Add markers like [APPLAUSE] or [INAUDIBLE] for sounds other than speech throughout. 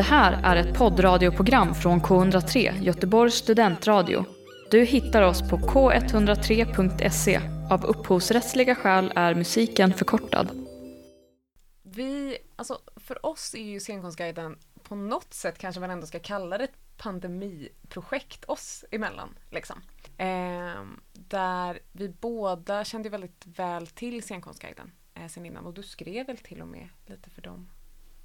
Det här är ett poddradioprogram från K103, Göteborgs studentradio. Du hittar oss på k103.se. Av upphovsrättsliga skäl är musiken förkortad. Vi, alltså för oss är ju Scenkonstguiden på något sätt kanske man ändå ska kalla det ett pandemiprojekt oss emellan. Liksom. Eh, där vi båda kände väldigt väl till Scenkonstguiden eh, sen innan och du skrev väl till och med lite för dem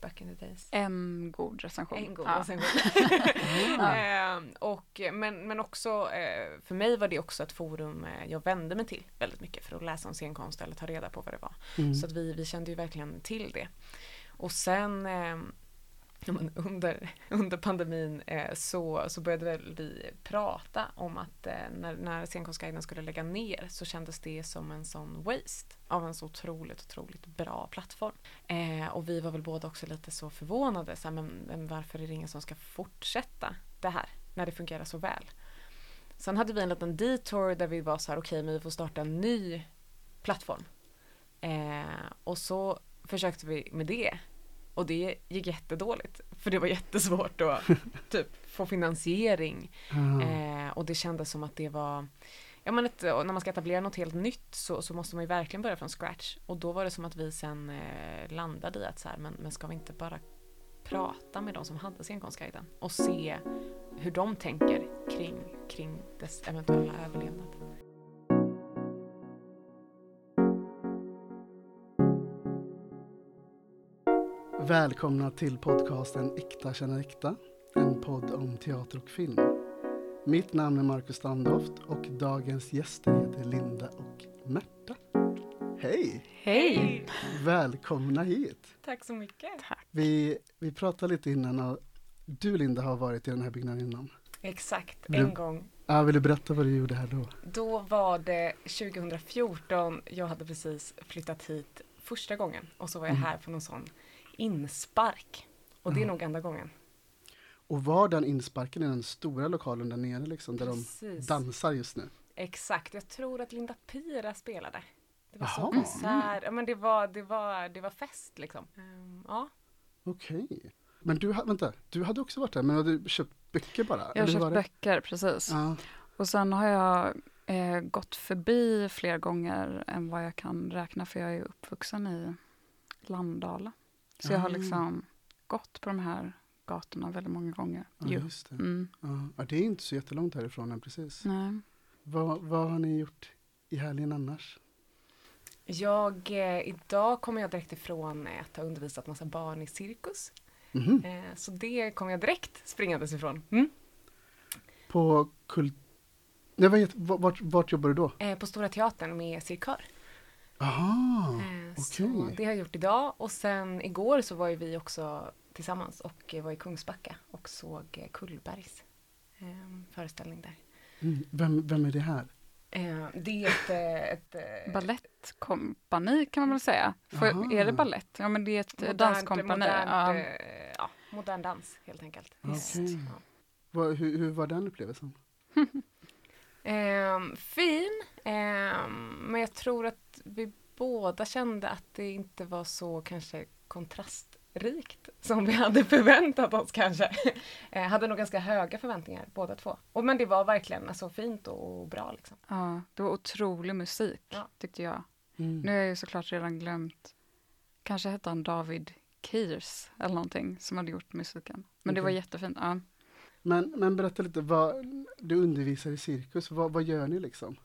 back in the days. En god recension. En god ja. recension. [LAUGHS] eh, och, men, men också eh, för mig var det också ett forum eh, jag vände mig till väldigt mycket för att läsa om scenkonst eller ta reda på vad det var. Mm. Så att vi, vi kände ju verkligen till det. Och sen eh, ja, men under, under pandemin eh, så, så började väl vi prata om att eh, när, när Scenkonstguiden skulle lägga ner så kändes det som en sån waste av en så otroligt, otroligt bra plattform. Eh, och vi var väl båda också lite så förvånade, så här, men, men varför är det ingen som ska fortsätta det här när det fungerar så väl? Sen hade vi en liten detour där vi var så här, okej, okay, men vi får starta en ny plattform. Eh, och så försökte vi med det och det gick jättedåligt. För det var jättesvårt att [LAUGHS] typ, få finansiering. Ah. Eh, och det kändes som att det var Ja men ett, när man ska etablera något helt nytt så, så måste man ju verkligen börja från scratch. Och då var det som att vi sen eh, landade i att så här, men, men ska vi inte bara prata med de som hade scenkonstguiden och se hur de tänker kring, kring dess eventuella överlevnad. Välkomna till podcasten Äkta känner äkta, en podd om teater och film. Mitt namn är Marcus Standoft och dagens gäster heter Linda och Märta. Hej! Hej! Välkomna hit! Tack så mycket! Vi, vi pratade lite innan och du Linda har varit i den här byggnaden innan. Exakt, Vill en du- gång. Ja, vill du berätta vad du gjorde här då? Då var det 2014, jag hade precis flyttat hit första gången och så var jag Mm. här på någon sån inspark. Och det är Ja. nog enda gången. Och var den insparken i den stora lokalen där nere liksom, där Precis. de dansar just nu? Exakt, jag tror att Linda Pira spelade. Det var så Jaha. konsert, ja, men det var, det var, det var fest liksom. Ehm, ja, Okej. Men du, vänta, du hade också varit där, men hade du köpt böcker bara? Jag har köpt böcker, precis. Ja. Och sen har jag eh, gått förbi fler gånger än vad jag kan räkna, för jag är uppvuxen i Landala. Så jag har Ah. liksom gått på de här gatorna väldigt många gånger. Ja, just det. Mm. Ja. Det är inte så jättelångt härifrån än precis. Nej. Vad, vad har ni gjort i helgen annars? jag, eh, idag kommer jag direkt ifrån att ha undervisat massa barn i cirkus. Mhm. Eh, så det kommer jag direkt springandes ifrån. Mm. På kult... Nej, vad heter, vart, vart jobbar du då? Eh, på Stora Teatern med cirkör. Aha, Eh, okej. det har jag gjort idag och sen igår så var ju vi också tillsammans och var i Kungsbacka och såg Kullbergs eh, föreställning där. Mm. Vem, vem är det här? Eh, det är ett... eh, ett eh, Ballettkompani kan man väl säga. För, är det ballett? Ja, men det är ett eh, danskompani. Modernt, ja. ja, modern dans helt enkelt. Okej. Ja. Hur, hur var den upplevelsen? [LAUGHS] Ehm, fin, ehm, men jag tror att vi båda kände att det inte var så kanske kontrastrikt som vi hade förväntat oss kanske. [LAUGHS] Eh, hade nog ganska höga förväntningar båda två. Och, men det var verkligen alltså, fint och bra liksom. ja, det var otrolig musik, Ja. tyckte jag. Mm. Nu har jag ju såklart redan glömt, kanske hette han David Keirs eller någonting som hade gjort musiken. Men det var jättefint. Ja. Men, men berätta lite, vad, du undervisar i cirkus, vad, vad gör ni liksom?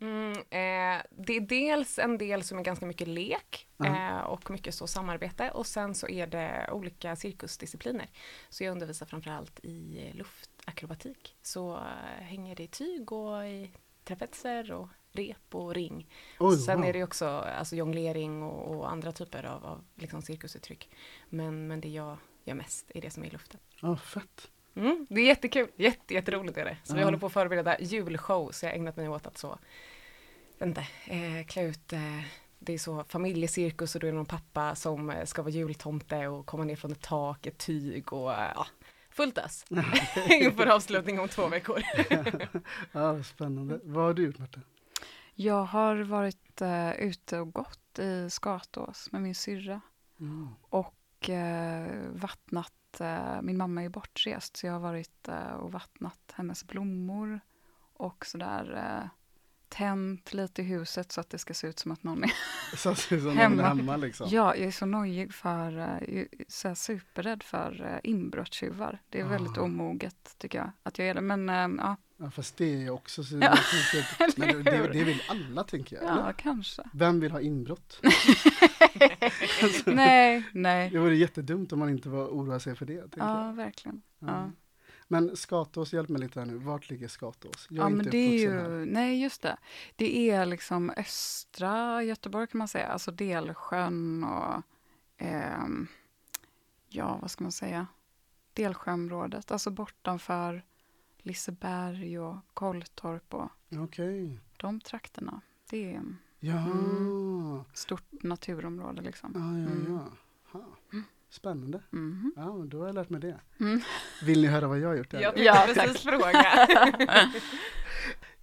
Mm, eh, det är dels en del som är ganska mycket lek eh, och mycket så samarbete och sen så är det olika cirkusdiscipliner. Så jag undervisar framförallt i luftakrobatik. Så eh, hänger det i tyg och i trapetser och rep och ring. Oj, sen wow. är det också alltså, jonglering och, och andra typer av, av liksom, cirkusuttryck. Men, men det jag gör mest är det som är i luften. Ja, fett. Mm, det är jättekul, Jätte, jätteroligt är det. Så vi Ja. håller på att förbereda julshow, så jag har ägnat mig åt att så, vänta, eh, klä ut, eh, det är så familjecirkus och då är det någon pappa som eh, ska vara jultomte och komma ner från ett tak, ett tyg och eh, ja, fullt ös. [LAUGHS] Inför avslutning om två veckor. [LAUGHS] ja, spännande. Vad har du gjort Märta? Jag har varit eh, ute och gått i Skatås med min syrra Mm. och eh, vattnat varit, eh, min mamma är bortrest så jag har varit eh, och vattnat hennes blommor och sådär eh, tänt lite i huset så att det ska se ut som att någon är [LAUGHS] Så att det är som någon Hemma. är hemma liksom. Ja, jag är så nojig för, eh, så här superrädd för eh, inbrottstjuvar. Det är väldigt Ah. omoget tycker jag att jag är det. Men eh, ja, Ja, fast det är ju också så. Ja. jag [LAUGHS] Men det, det, det vill alla tänker jag. ja eller? kanske. Vem vill ha inbrott? [LAUGHS] nej, nej. Det vore jättedumt om man inte var oroa sig för det. Ja, jag. verkligen. Ja. Men Skatås, hjälp mig lite här nu. Vart ligger Skatås? Jag är Ja, men inte det är här. ju, nej just det. Det är liksom östra Göteborg kan man säga, alltså Delsjön och ehm, ja, vad ska man säga? Delsjöområdet, alltså bortanför Liseberg och Kolltorp och Okej. de trakterna. Det är Ja. Mm. stort naturområde liksom. Ja, ja, Mm. ja. Ha. Spännande. Mhm. Ja, då har jag lärt mig det. Mm. Vill ni höra vad jag har gjort? Jag tänkte Ja, precis fråga. [LAUGHS]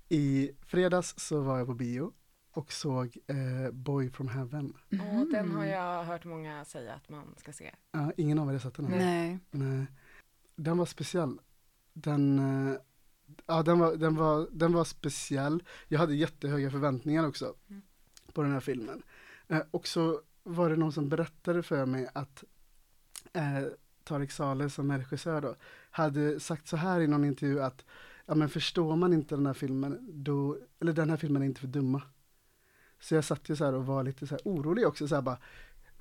I fredags så var jag på bio och såg eh, Boy from Heaven. Och den har jag hört många säga att man ska se. Ja, ingen av er har sett den? Nej. Nej. Den var speciell. Den, eh, ja, den, var, den, var, den var speciell. Jag hade jättehöga förväntningar också Mm. på den här filmen. Eh, och så var det någon som berättade för mig att eh, Tarek Saleh som är regissör då, hade sagt så här i någon intervju att ja, men förstår man inte den här filmen, då, eller den här filmen är inte för dumma. Så jag satt ju så här och var lite så här orolig också, så här bara,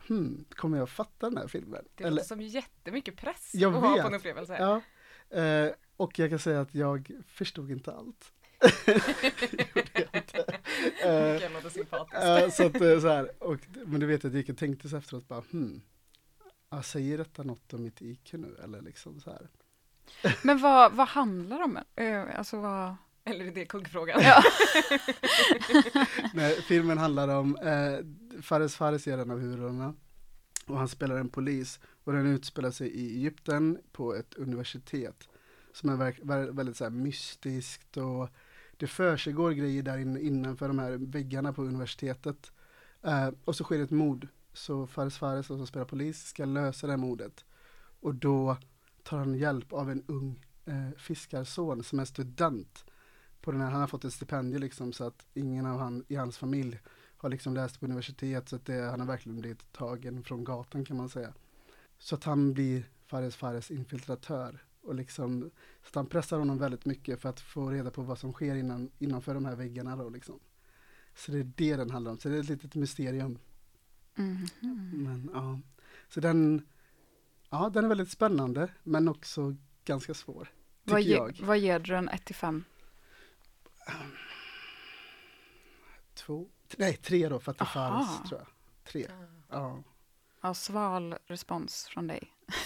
hmm, kommer jag fatta den här filmen? Det låter som jättemycket press Jag att ha vet. på en upplevelse. Ja, eh, och jag kan säga att jag förstod inte allt. [LAUGHS] Gjorde jag inte. Eh, Det låter sympatiskt. eh, så att, eh, så här, och, men du vet att jag gick och tänkte så efteråt bara, hmm, ja, säger detta något om mitt IQ nu eller liksom så här. [LAUGHS] Men vad, vad handlar det om? Eh, Alltså vad... Eller är det kuggfrågan? Ja. [LAUGHS] Nej, filmen handlar om eh, Fares Fares är en av huvudrollerna och han spelar en polis och den utspelar sig i Egypten på ett universitet som är väldigt så här mystiskt och det försiggår grejer där in, innanför de här väggarna på universitetet. Eh, och så sker ett mord. Så Fares Fares som spelar polis ska lösa det här mordet. Och då tar han hjälp av en ung eh, fiskarson som är student. På den här, han har fått ett stipendium liksom så att ingen av han i hans familj har liksom läst på universitet så att det, han har verkligen blivit tagen från gatan kan man säga. Så att han blir Fares Fares infiltratör och liksom så att han pressar honom väldigt mycket för att få reda på vad som sker innan, innanför de här väggarna då liksom. Så det är det den handlar om, så det är ett litet mysterium. Mhm. Men ja, så den, ja den är väldigt spännande men också ganska svår. Vad, ge, jag. vad ger du den 1 till 5? Två, nej tre då för att det. Fares tror jag. Tre, ja. Ja, sval respons från dig. [LAUGHS]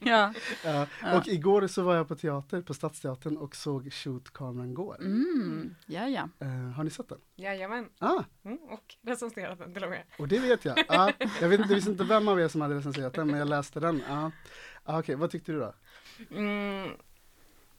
Ja. ja. Och igår så var jag på teater, på Stadsteatern och såg Shoot kameran går. Mm. Ja, ja. Eh, har ni sett den? Jajamän. Ah, Mm, och recenserat den till och med. och det vet jag. Ah, jag, vet, visste inte vem av er som hade recenserat den, men jag läste den. Ah. Ah, Okej, vad tyckte du då? Mm,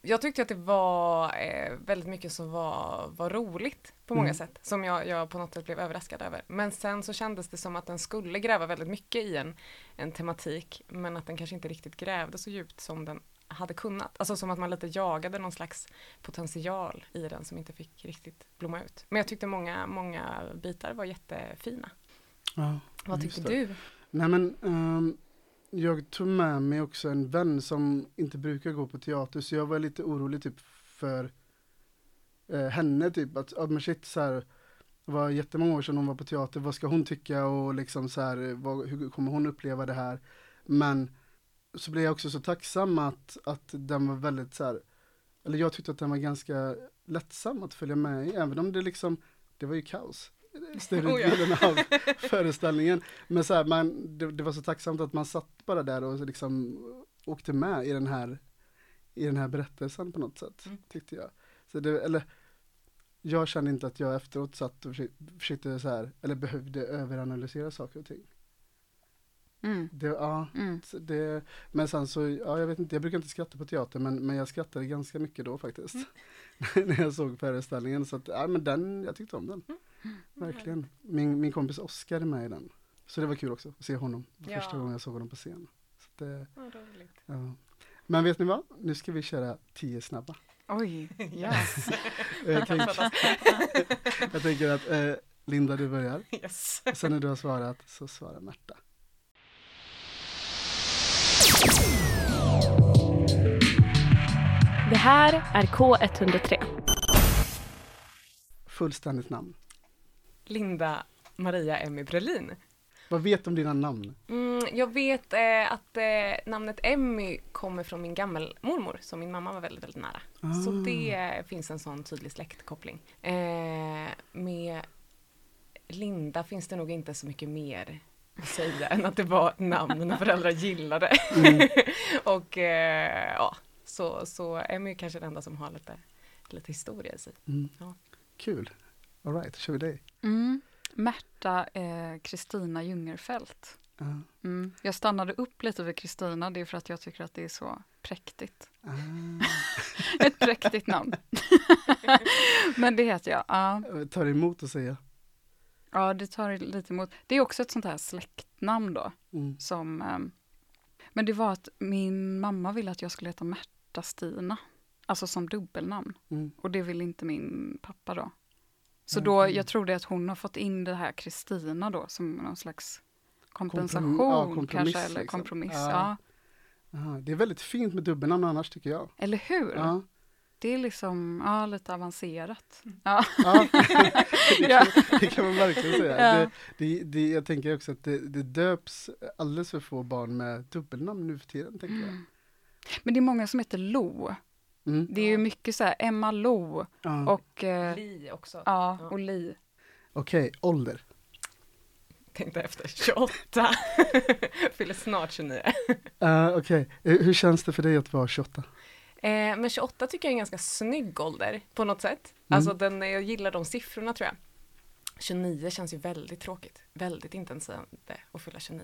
jag tyckte att det var eh, väldigt mycket som var, var roligt på många Mm. sätt. Som jag, jag på något sätt blev överraskad över. Men sen så kändes det som att den skulle gräva väldigt mycket i en, en tematik. Men att den kanske inte riktigt grävde så djupt som den hade kunnat. Alltså som att man lite jagade någon slags potential i den som inte fick riktigt blomma ut. Men jag tyckte många, många bitar var jättefina. Ja, Vad tyckte det. du? Nej men, ehm, jag tog med mig också en vän som inte brukar gå på teater, så jag var lite orolig typ för eh, henne typ, att, ja men shit så här, det var jättemånga år sedan hon var på teater, vad ska hon tycka och liksom så här, vad, hur kommer hon uppleva det här? Men så blev jag också så tacksam att, att den var väldigt så här, eller jag tyckte att den var ganska lättsam att följa med i, även om det liksom, det var ju kaos. Större [LAUGHS] Oh ja. delen av föreställningen. Men så här, man, det, det var så tacksamt att man satt bara där och liksom åkte med i den här, i den här berättelsen på något sätt, Mm. tyckte jag. Så det, eller, jag kände inte att jag efteråt satt och försökte, så här, eller behövde överanalysera saker och ting. Mm. Det, ja, Mm. det, men sen så, ja jag vet inte, jag brukar inte skratta på teater men, men jag skrattade ganska mycket då faktiskt. [LAUGHS] när jag såg föreställningen så att, ja men den, jag tyckte om den. Verkligen. Min, min kompis Oskar är med i den. Så det var kul också att se honom Ja. första gången jag såg honom på scen. att, eh, Vad roligt. ja. Men vet ni vad? Nu ska vi köra tio snabba. Oj, [LAUGHS] yes. Jag, tänk, [LAUGHS] jag tänker att eh, Linda, du börjar. Yes. Sen när du har svarat så svarar Märta. Det här är K103. Fullständigt namn. Linda Maria Emmy Brelin. Vad vet du om dina namn? Mm, jag vet eh, att eh, namnet Emmy kommer från min gammelmormor som min mamma var väldigt, väldigt nära. Så Ah. det eh, finns en sån tydlig släktkoppling. Eh, med Linda finns det nog inte så mycket mer att säga än att det var ett namn mina föräldrar gillade. Mm. [LAUGHS] Och eh, ja, så, så Emmy är kanske den enda som har lite, lite historia i sig. Mm. Ja. Kul. All right, då kör vi dig. Mm. Märta eh, Kristina Jungerfelt. Ja. Mm. Jag stannade upp lite vid Kristina, det är för att jag tycker att det är så präktigt. Ah. [LAUGHS] Ett präktigt namn. [LAUGHS] Men det heter jag. Ja. Tar emot att säga. ja, det tar lite emot. Det är också ett sånt här släktnamn då. Mm. Som, ehm, men det var att min mamma ville att jag skulle heta Märta Stina. Alltså som dubbelnamn. Mm. Och det ville inte min pappa då. Så Mm. då, jag tror det att hon har fått in det här Kristina då som någon slags kompensation ja, kompromiss, kanske, eller liksom. kompromiss. Ja. Ja. Aha, det är väldigt fint med dubbelnamn annars tycker jag. Eller hur? Ja. Det är liksom, ja, lite avancerat. Ja. Ja, [LAUGHS] det, [LAUGHS] Ja. kan, det kan man verkligen säga. Ja. Det, det, det, jag tänker också att det, det döps alldeles för få barn med dubbelnamn nu för tiden. Tänker jag. Men det är många som heter Lo. Mm. Det är ju mycket så här Emma Lo Ja. och, eh, Li också. ja, Ja. och Li. Okej, ålder. Tänkte efter 28. [LAUGHS] Fyller snart 29. Uh, Okej, Eh, hur känns det för dig att vara 28? Eh, men 28 tycker jag är en ganska snygg ålder på något sätt. Mm. Alltså den, jag gillar de siffrorna tror jag. 29 känns ju väldigt tråkigt. Väldigt intensivt att fylla 29.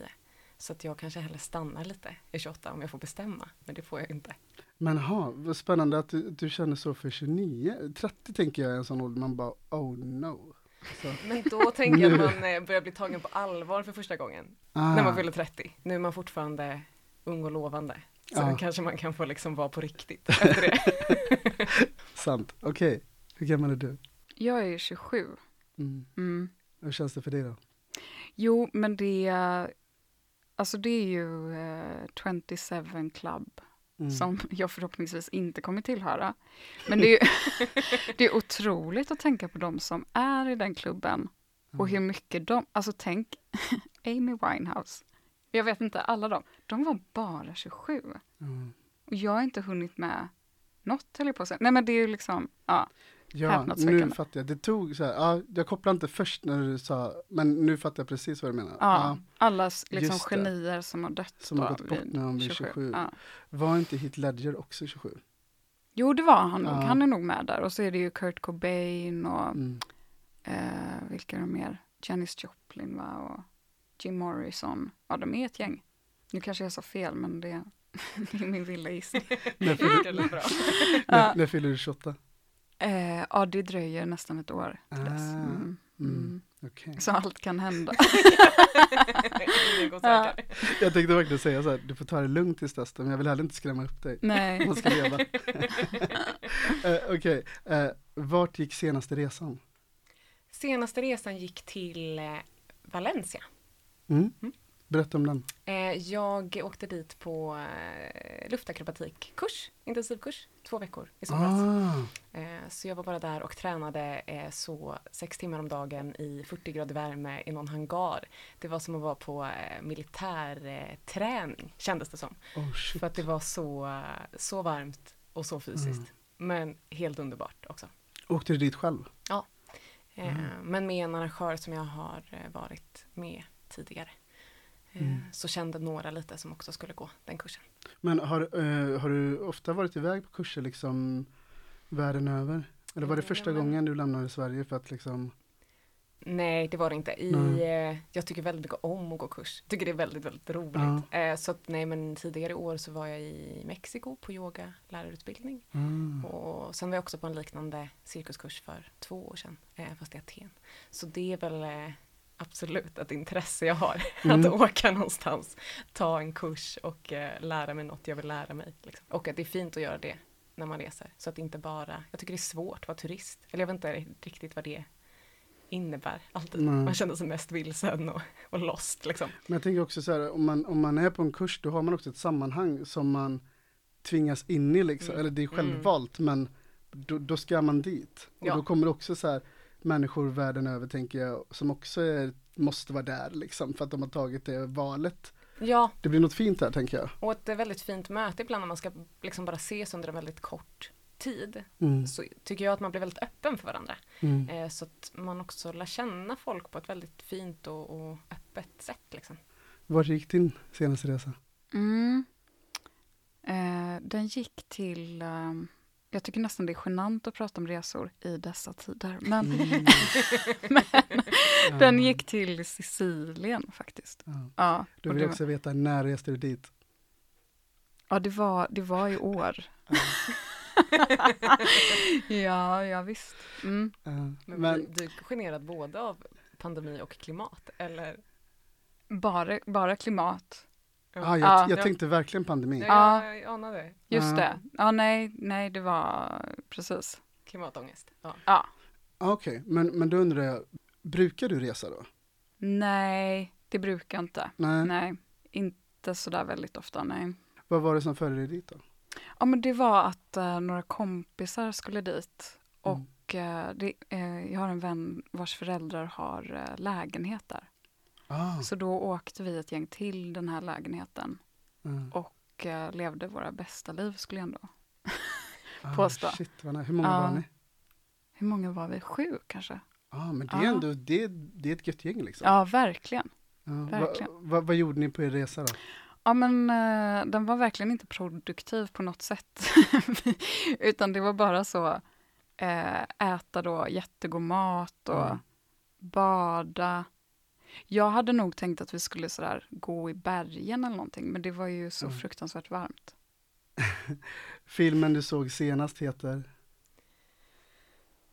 Så att jag kanske hellre stannar lite i 28 om jag får bestämma. Men det får jag inte. Men ha, vad spännande att du, du känner så för 29. 30 tänker jag är en sån ålder man bara oh no. Så, Men då tänker jag att man eh, börjar bli tagen på allvar för första gången. ah, När man fyller 30. Nu är man fortfarande ung och lovande. Så då kanske man kan få liksom vara på riktigt efter det. [LAUGHS] Sant. Okej, hur gammal är du? Jag är 27. Mm. Mm. Hur känns det för dig då? Jo, men det, alltså det är ju eh, 27 Club Mm. som [LAUGHS] jag förhoppningsvis inte kommer tillhöra. Men det är, [LAUGHS] det är otroligt att tänka på de som är i den klubben och hur mycket de, alltså tänk [LAUGHS] Amy Winehouse. Jag vet inte, alla de, de var bara 27. Mm. Och jag har inte hunnit med något, höll jag på att säga. Nej men det är ju liksom, ja. Ja, nu fattar jag. Det tog så här, ja, jag kopplade inte först när du sa, men nu fattar jag precis vad du menar. ja allas liksom just det. genier som har dött Som har gått bort när de blir 27. Ja. Var inte Heath Ledger också 27? Jo, det var han nog. Ja. Han är nog med där. Och så är det ju Kurt Cobain och Mm. eh, vilka är de mer? Janis Joplin va? och Jim Morrison. Ja, de är ett gäng. Nu kanske jag sa fel, men det, [LAUGHS] det är min vilda gissning. [LAUGHS] [LAUGHS] När fyller du 28? Eh, ja, det dröjer nästan ett år till dess. Ah, Mm. mm. Mm. Okej. Så allt kan hända. [LAUGHS] Ja. Jag tänkte verkligen säga så här, du får ta det lugnt tills dess, men jag vill heller inte skrämma upp dig. Nej. Man ska leva. uh, [LAUGHS] [LAUGHS] Okej, eh, vart gick senaste resan? Senaste resan gick till eh, Valencia. Mm? Mm. Berätta om den. Eh, Jag åkte dit på eh, luftacrobatikkurs, intensivkurs, två veckor i somras. Ah, Eh, Så jag var bara där och tränade så sex timmar om dagen i 40 grader värme i någon hangar. Det var som att vara på militärträning kändes det som. oh shit. För att det var så, så varmt och så fysiskt. Men helt underbart också. Åkte du dit själv? Eh, Men med en arrangör som jag har varit med tidigare. Eh, Mm. Så kände några lite som också skulle gå den kursen. Men har, eh, har du ofta varit iväg på kurser liksom världen över? Eller var det Mm, första ja, men- gången du lämnade Sverige för att liksom Nej, det var det inte. I, eh, jag tycker väldigt mycket om att gå kurs. Tycker det är väldigt, väldigt roligt. Eh, så att, nej, men tidigare år så var jag i Mexiko på yoga lärarutbildning. ah, Och sen var jag också på en liknande cirkuskurs för två år sedan, eh, fast i Aten. Så det är väl eh, absolut ett intresse jag har. [LAUGHS] Mm. Att åka någonstans, ta en kurs och eh, lära mig något jag vill lära mig. Liksom. Och att det är fint att göra det när man reser. Så att inte bara, jag tycker det är svårt att vara turist. Eller jag vet inte riktigt vad det innebär alltid. Nej. Man känner sig mest vilsen och, och lost liksom. Men jag tänker också så här, om man, om man är på en kurs, då har man också ett sammanhang som man tvingas in i liksom, Mm. eller det är Mm. självvalt, men då, då ska man dit. Och Ja. då kommer det också så här människor världen över, tänker jag, som också är, måste vara där liksom, för att de har tagit det valet. Ja, Det blir något fint där, tänker jag. och ett väldigt fint möte ibland när man ska liksom bara ses under en väldigt kort tid. Mm. Så tycker jag att man blir väldigt öppen för varandra. Mm. Eh, så att man också lär känna folk på ett väldigt fint och, och öppet sätt. Liksom. Var gick din senaste resa? Mm. Eh, den gick till... ehm, jag tycker nästan det är genant att prata om resor i dessa tider. Men Mm. [LAUGHS] den Ja. gick till Sicilien faktiskt. Ja. Ja, och vill det, också veta, när reste du dit? ja det, var, det var i år. ja, [LAUGHS] ja visst. Mm. Ja. Men, Men, du generad både av pandemi och klimat? Eller? Bara, bara klimat. Ah, jag, Ja. jag tänkte verkligen pandemi. Ja, Ja. jag, jag anade Just Ja. det. Ja, nej, nej, det var precis. klimatångest. Ja. Ja. Ah, Okej, men, men då undrar jag, brukar du resa då? Nej, det brukar jag inte. Nej. Nej, inte sådär väldigt ofta, nej. Vad var det som förde dig dit då? Ja, men det var att eh, några kompisar skulle dit. Mm. Och eh, det, eh, jag har en vän vars föräldrar har lägenhet där. Ah, Så då åkte vi ett gäng till den här lägenheten ah, och eh, levde våra bästa liv, skulle jag ändå. ah, [LAUGHS] påstå. Shit. Hur många Ja. var ni? Hur många var vi? Sju kanske? ah, men det är Ja. ändå, det, det är ett gött gäng liksom. Ja, verkligen. Ja, va- verkligen. va- vad gjorde ni på er resa då? Ja, men eh, den var verkligen inte produktiv på något sätt. [LAUGHS] Utan det var bara så, eh, äta då jättegod mat och Mm. bada. Jag hade nog tänkt att vi skulle sådär gå i bergen eller någonting, men det var ju så Mm. fruktansvärt varmt. [LAUGHS] Filmen du såg senast heter?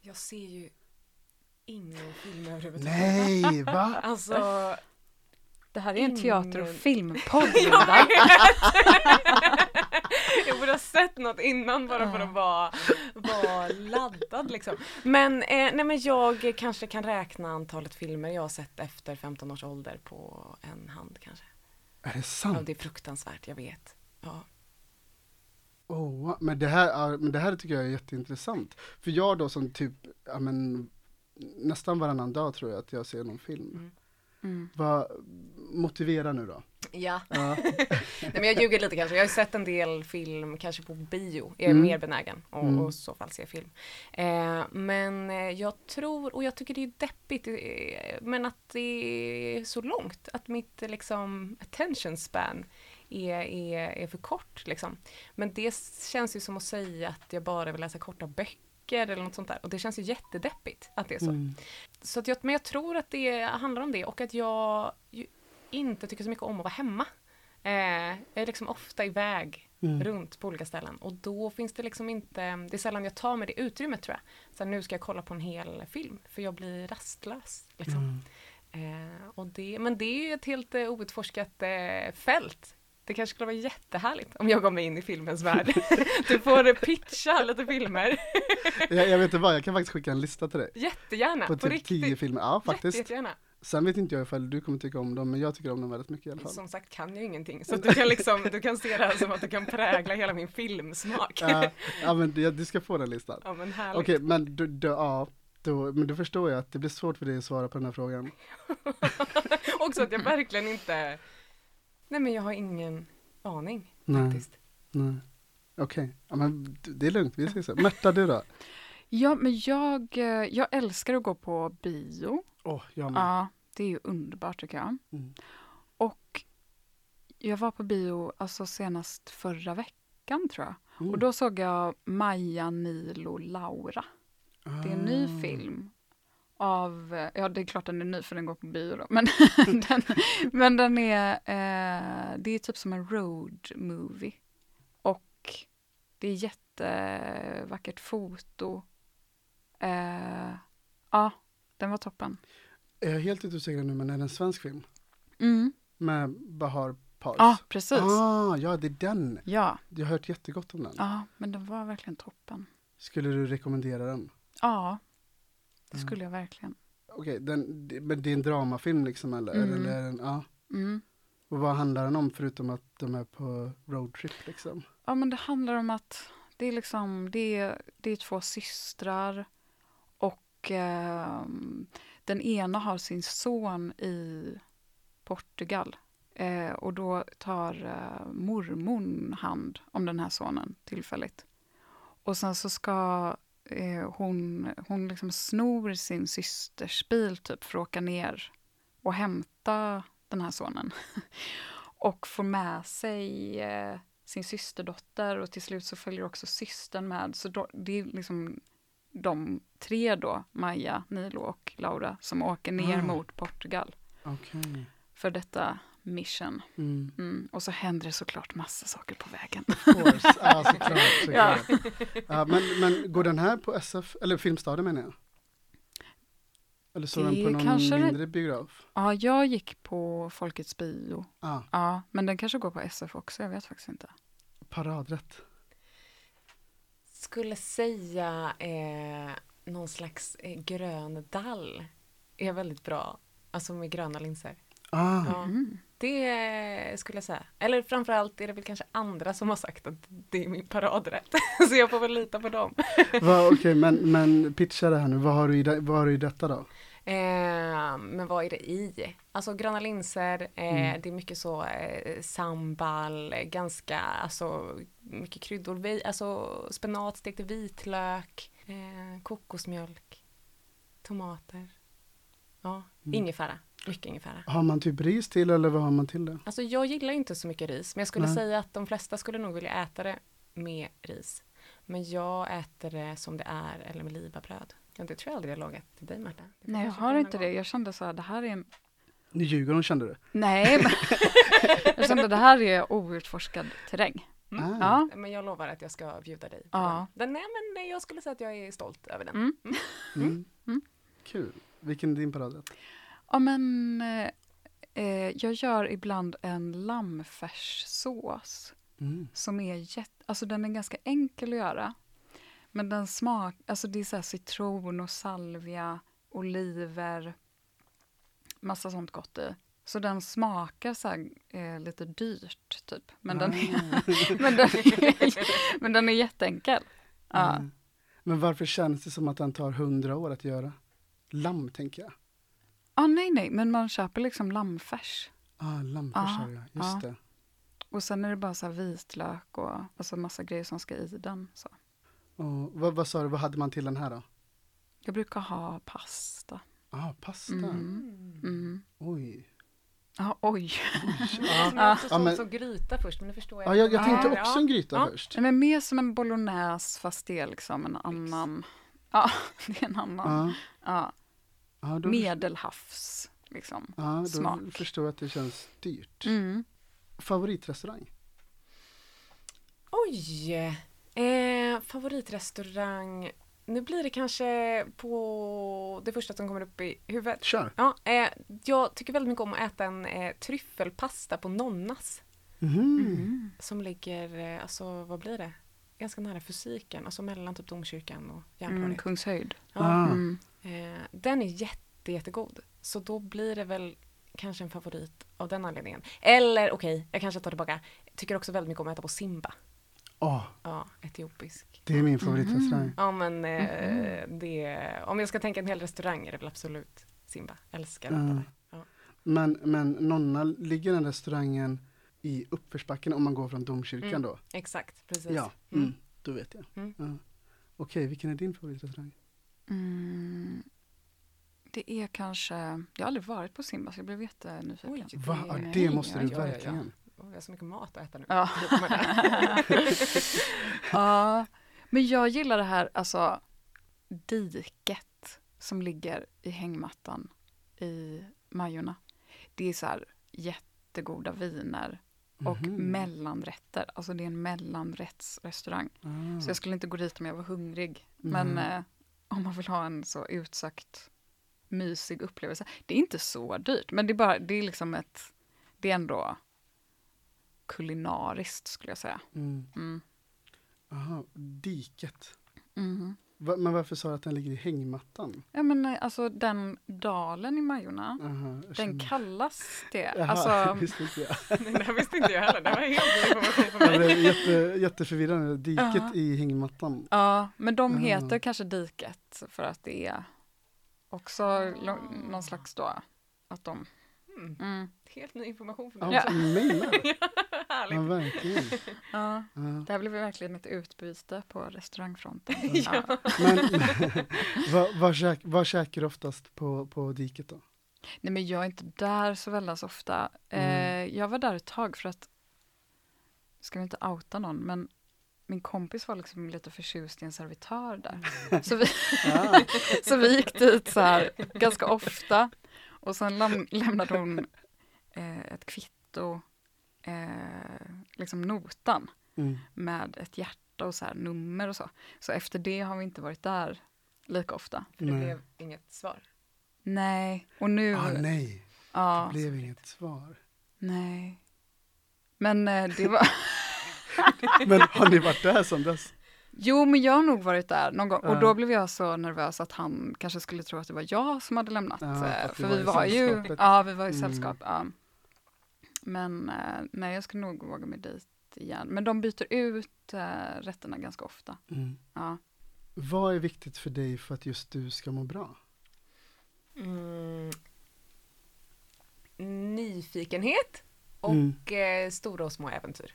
Jag ser ju ingen film överhuvudtaget. Nej, va? [LAUGHS] Alltså, Det här är en teater och filmpodd, [LAUGHS] jag borde ha sett något innan bara för Ja. att vara, vara laddad liksom. Men, eh, nej, men jag kanske kan räkna antalet filmer jag har sett efter 15 års ålder på en hand kanske. Är det Ja, sant? det är fruktansvärt, jag vet. Ja. Oh, men, det här, ja, men det här tycker jag är jätteintressant. För jag då som typ, ja men nästan varannan dag tror jag att jag ser någon film. Mm. Mm. Vad, motivera nu då. Ja. Ja. [LAUGHS] Nej, men jag ljuger lite kanske. Jag har sett en del film, kanske på bio. Jag är Mm. mer benägen att Mm. och så fall se film. Eh, men eh, jag tror, och jag tycker det är deppigt, eh, men att det är så långt. Att mitt liksom attention span är, är, är för kort. Liksom. Men det känns ju som att säga att jag bara vill läsa korta böcker eller något sånt där. Och det känns ju jättedeppigt att det är så. Mm. Så att jag, men jag tror att det handlar om det och att jag inte tycker så mycket om att vara hemma. Eh, jag är liksom ofta iväg Mm. runt på olika ställen och då finns det liksom inte, det är sällan jag tar mig det utrymmet tror jag. Så här, nu ska jag kolla på en hel film för jag blir rastlös. Liksom. Mm. Eh, och det, men det är ju ett helt eh, outforskat eh, fält. Det kanske skulle vara jättehärligt om jag gav mig in i filmens värld. [LAUGHS] du får pitcha lite filmer. [LAUGHS] Jag, jag vet inte vad, jag kan faktiskt skicka en lista till dig. Jättegärna, På på, typ tio riktigt. filmer. Ja, faktiskt. jättegärna. Sen vet inte jag ifall du kommer tycka om dem, men jag tycker om dem väldigt mycket i alla fall. Som sagt kan jag ingenting så du kan liksom, du kan se det här som att du kan prägla hela min filmsmak. Ja, Ja, ja men du, du ska få den listan. men härligt. Okej, men du, du, ja, då, men då förstår jag att det blir svårt för dig att svara på den här frågan. [LAUGHS] Också att jag verkligen inte, nej men jag har ingen aning Nej, faktiskt. nej. Okej, ja, men det är lugnt, vi ses. Märta, du då? Ja, men jag, eh, jag älskar att gå på bio. Åh, jag med. Ja, det är ju underbart tycker jag. Mm. Och jag var på bio alltså senast förra veckan tror jag. Mm. Och då såg jag Maja, Nilo, Laura. Det är en ny Ah. film. Av, ja det är klart den är ny för den går på bio då. Men, [LAUGHS] den, men den är, eh, det är typ som en road movie. Och det är jättevackert foto. Eh, ja, den var toppen. Är jag helt ute och seglar nu, men är det en svensk film? Mm. Med Bahar Pars? Ja, precis. Ah, ja, det är den. Ja. Jag har hört jättegott om den. ja, men den var verkligen toppen. Skulle du rekommendera den? Ja, det Mm. skulle jag verkligen. Okej, det- men det är en dramafilm liksom eller? Mm. eller den, ja. Mm. Och vad handlar den om förutom att de är på roadtrip liksom? Ja, men det handlar om att det är liksom, det är, det är två systrar och ehm, den ena har sin son i Portugal. Eh, och då tar eh, mormon hand om den här sonen tillfälligt. Och sen så ska eh, hon, hon liksom snor sin systers bil typ för att åka ner och hämta den här sonen. [LAUGHS] och får med sig eh, sin systerdotter och till slut så följer också systern med. Så då, det är liksom de tre då, Maja, Nilo och Laura, som åker ner Ah. mot Portugal Okej. för detta mission. Mm. Mm. Och så händer det såklart massa saker på vägen. Course. Ja, såklart. såklart. Ja. men, men går den här på SF, eller Filmstaden menar jag? Eller står den på någon kanske mindre biograf? Ja, jag gick på Folkets bio. Ah, Ja, men den kanske går på SF också, jag vet faktiskt inte. paradrätt. Skulle säga eh, någon slags eh, grön dall är väldigt bra. Alltså med gröna linser. Ah, Ja, Mm. Det skulle jag säga. Eller framförallt är det väl kanske andra som har sagt att det är min paradrätt. [LAUGHS] Så jag får väl lita på dem. [LAUGHS] Okej, men, men pitcha det här nu. Vad har du i, det, vad har du i detta då? Eh, men vad är det i? Alltså gröna linser, eh, Mm. det är mycket så eh, sambal, ganska, alltså mycket kryddor, vi, alltså spenat, stekte vitlök, eh, kokosmjölk, tomater. Ja, Mm. Mycket ingefära. Har man typ ris till eller vad har man till det? Alltså jag gillar inte så mycket ris, men jag skulle Nej. säga att de flesta skulle nog vilja äta det med ris. Men jag äter det som det är eller med libabröd. Ja, det tror jag aldrig jag lagat till dig Marta. Nej, jag har inte någon det. gång. Jag kände så här, det här är en... Nu ljuger hon kände du? Nej, men... [LAUGHS] jag kände det här är outforskad terräng. Mm. Ah. Ja. Men jag lovar att jag ska bjuda dig Ja. den. den. Nej, men jag skulle säga att jag är stolt över den. Mm. Mm. Mm. Kul. Vilken är din paradrätt? Ja, men eh, eh, jag gör ibland en lammfärssås Mm. som är jätte... Alltså den är ganska enkel att göra. Men den smak... Alltså det är så här citron och salvia, oliver, massa sånt gott i. Så den smakar så här, eh, lite dyrt, typ. Men, den, är, Ah. [LAUGHS] men, den, är, men den är jätteenkel. Ja. Mm. Men varför känns det som att den tar hundra år att göra? Lamm, tänker jag. Ah, nej, nej, men man köper liksom lammfärs. Ah, lammfärs Ja, har jag, just ja. det. Och sen är det bara så här vitlök och alltså massa grejer som ska i den. Så. Och vad, vad sa du, vad hade man till den här då? Jag brukar ha pasta. Ah, pasta. Mm. Mm. Oj. Ja, oj. Ja. [LAUGHS] Jag också Ja, såg men- som gryta först, men nu förstår jag. Ja, jag, jag tänkte Ja, också ja. en gryta Ja. först. Nej, Men mer som en bolognese fast det är liksom en annan... Ja, [LAUGHS] det är en annan. Ja, Ja, då, medelhavs liksom. ja, då smak. förstår jag att det känns dyrt. Mm. Favoritrestaurang? Oj! Eh, favoritrestaurang. Nu blir det kanske på det första som kommer upp i huvudet. Kör! Ja, eh, jag tycker väldigt mycket om att äta en eh, tryffelpasta på Nonnas. Mhm. Mm. Som ligger, eh, alltså vad blir det? Ganska nära fysiken, alltså mellan typ domkyrkan och Mm, Järntorget. Kungshöjd. ja. Ah. Mm. eh, den är jätte, jättegod. Så då blir det väl kanske en favorit av den anledningen. Eller okej, jag kanske tar tillbaka. Tycker också väldigt mycket om att äta på Simba. Åh, Ja, etiopisk. det är min favoritrestaurang. Ja men eh, det, om jag ska tänka en hel restaurang är det väl absolut Simba. Älskar att äta Mm. där. Ja. Men, men Nonna, ligger den restaurangen i uppförsbacken om man går från domkyrkan Mm. då? Exakt, precis. Ja, Mm. mm. då vet jag. Mm. Ja. Okej, vilken är din favoritrestaurang? Mm. Det är kanske... Jag har aldrig varit på Simba så jag blev jättenyfiken. Oj, Va? Ja, Nej, det måste ja, du ja, ja, ja. verkligen. Åh, jag har så mycket mat att äta nu. Ja. [LAUGHS] ja, men jag gillar det här, alltså diket som ligger i hängmattan i Majorna. Det är så här jättegoda viner och Mhm. mellanrätter. Alltså det är en mellanrättsrestaurang. Ah. Så jag skulle inte gå dit om jag var hungrig. Men Mm. eh, om man vill ha en så utsökt mysig upplevelse. Det är inte så dyrt, men det är bara, det är liksom ett, det är ändå kulinariskt skulle jag säga. Mm. Mm. Aha, diket. Men varför sa du att den ligger i hängmattan? Ja men eh, alltså den dalen i Majorna, Aha, den känner- kallas det. Jaha, Alltså, [LAUGHS] visste inte jag. [LAUGHS] det visste inte jag heller, det var helt ny information för mig. blev jätte, jätteförvirrande. Diket Ja. i hängmattan. ja, men de heter kanske diket för att det är också någon slags då, att de, Mm, mm, helt ny information för Ja, mig. Ja. mig med. Ja, Härligt. verkligen. [LAUGHS] ja. Ja. Det här blev verkligen ett utbyte på restaurangfronten. [LAUGHS] Ja. Ja. Men [LAUGHS] vad, vad, käk, vad käkar du oftast på, på diket då? Nej men jag är inte där så väldigt ofta. Mm. Eh, jag var där ett tag för att, ska vi inte outa någon, men min kompis var liksom lite förtjust i en servitör där. Så vi, Ja. så vi gick dit så här ganska ofta. Och sen läm lämnade hon eh, ett kvitto, eh, liksom notan, Mm. med ett hjärta och så här nummer och så. Så efter det har vi inte varit där lika ofta. För det Nej. blev inget svar. Nej, och nu... Ah, nej, det ja, blev inget svar. nej. Men eh, det var... [LAUGHS] Men har ni varit där som dess? Jo, men jag har nog varit där någon gång. Och Ja. då blev jag så nervös att han kanske skulle tro att det var jag som hade lämnat. Ja, eh, för var vi var ju, ja, vi var i Mm. sällskap. Ja. Men eh, nej, jag skulle nog våga mig dit igen. Men de byter ut eh, rätterna ganska ofta. Mm. Ja. Vad är viktigt för dig för att just du ska må bra? Mm. Nyfikenhet och Mm. eh, stora och små äventyr.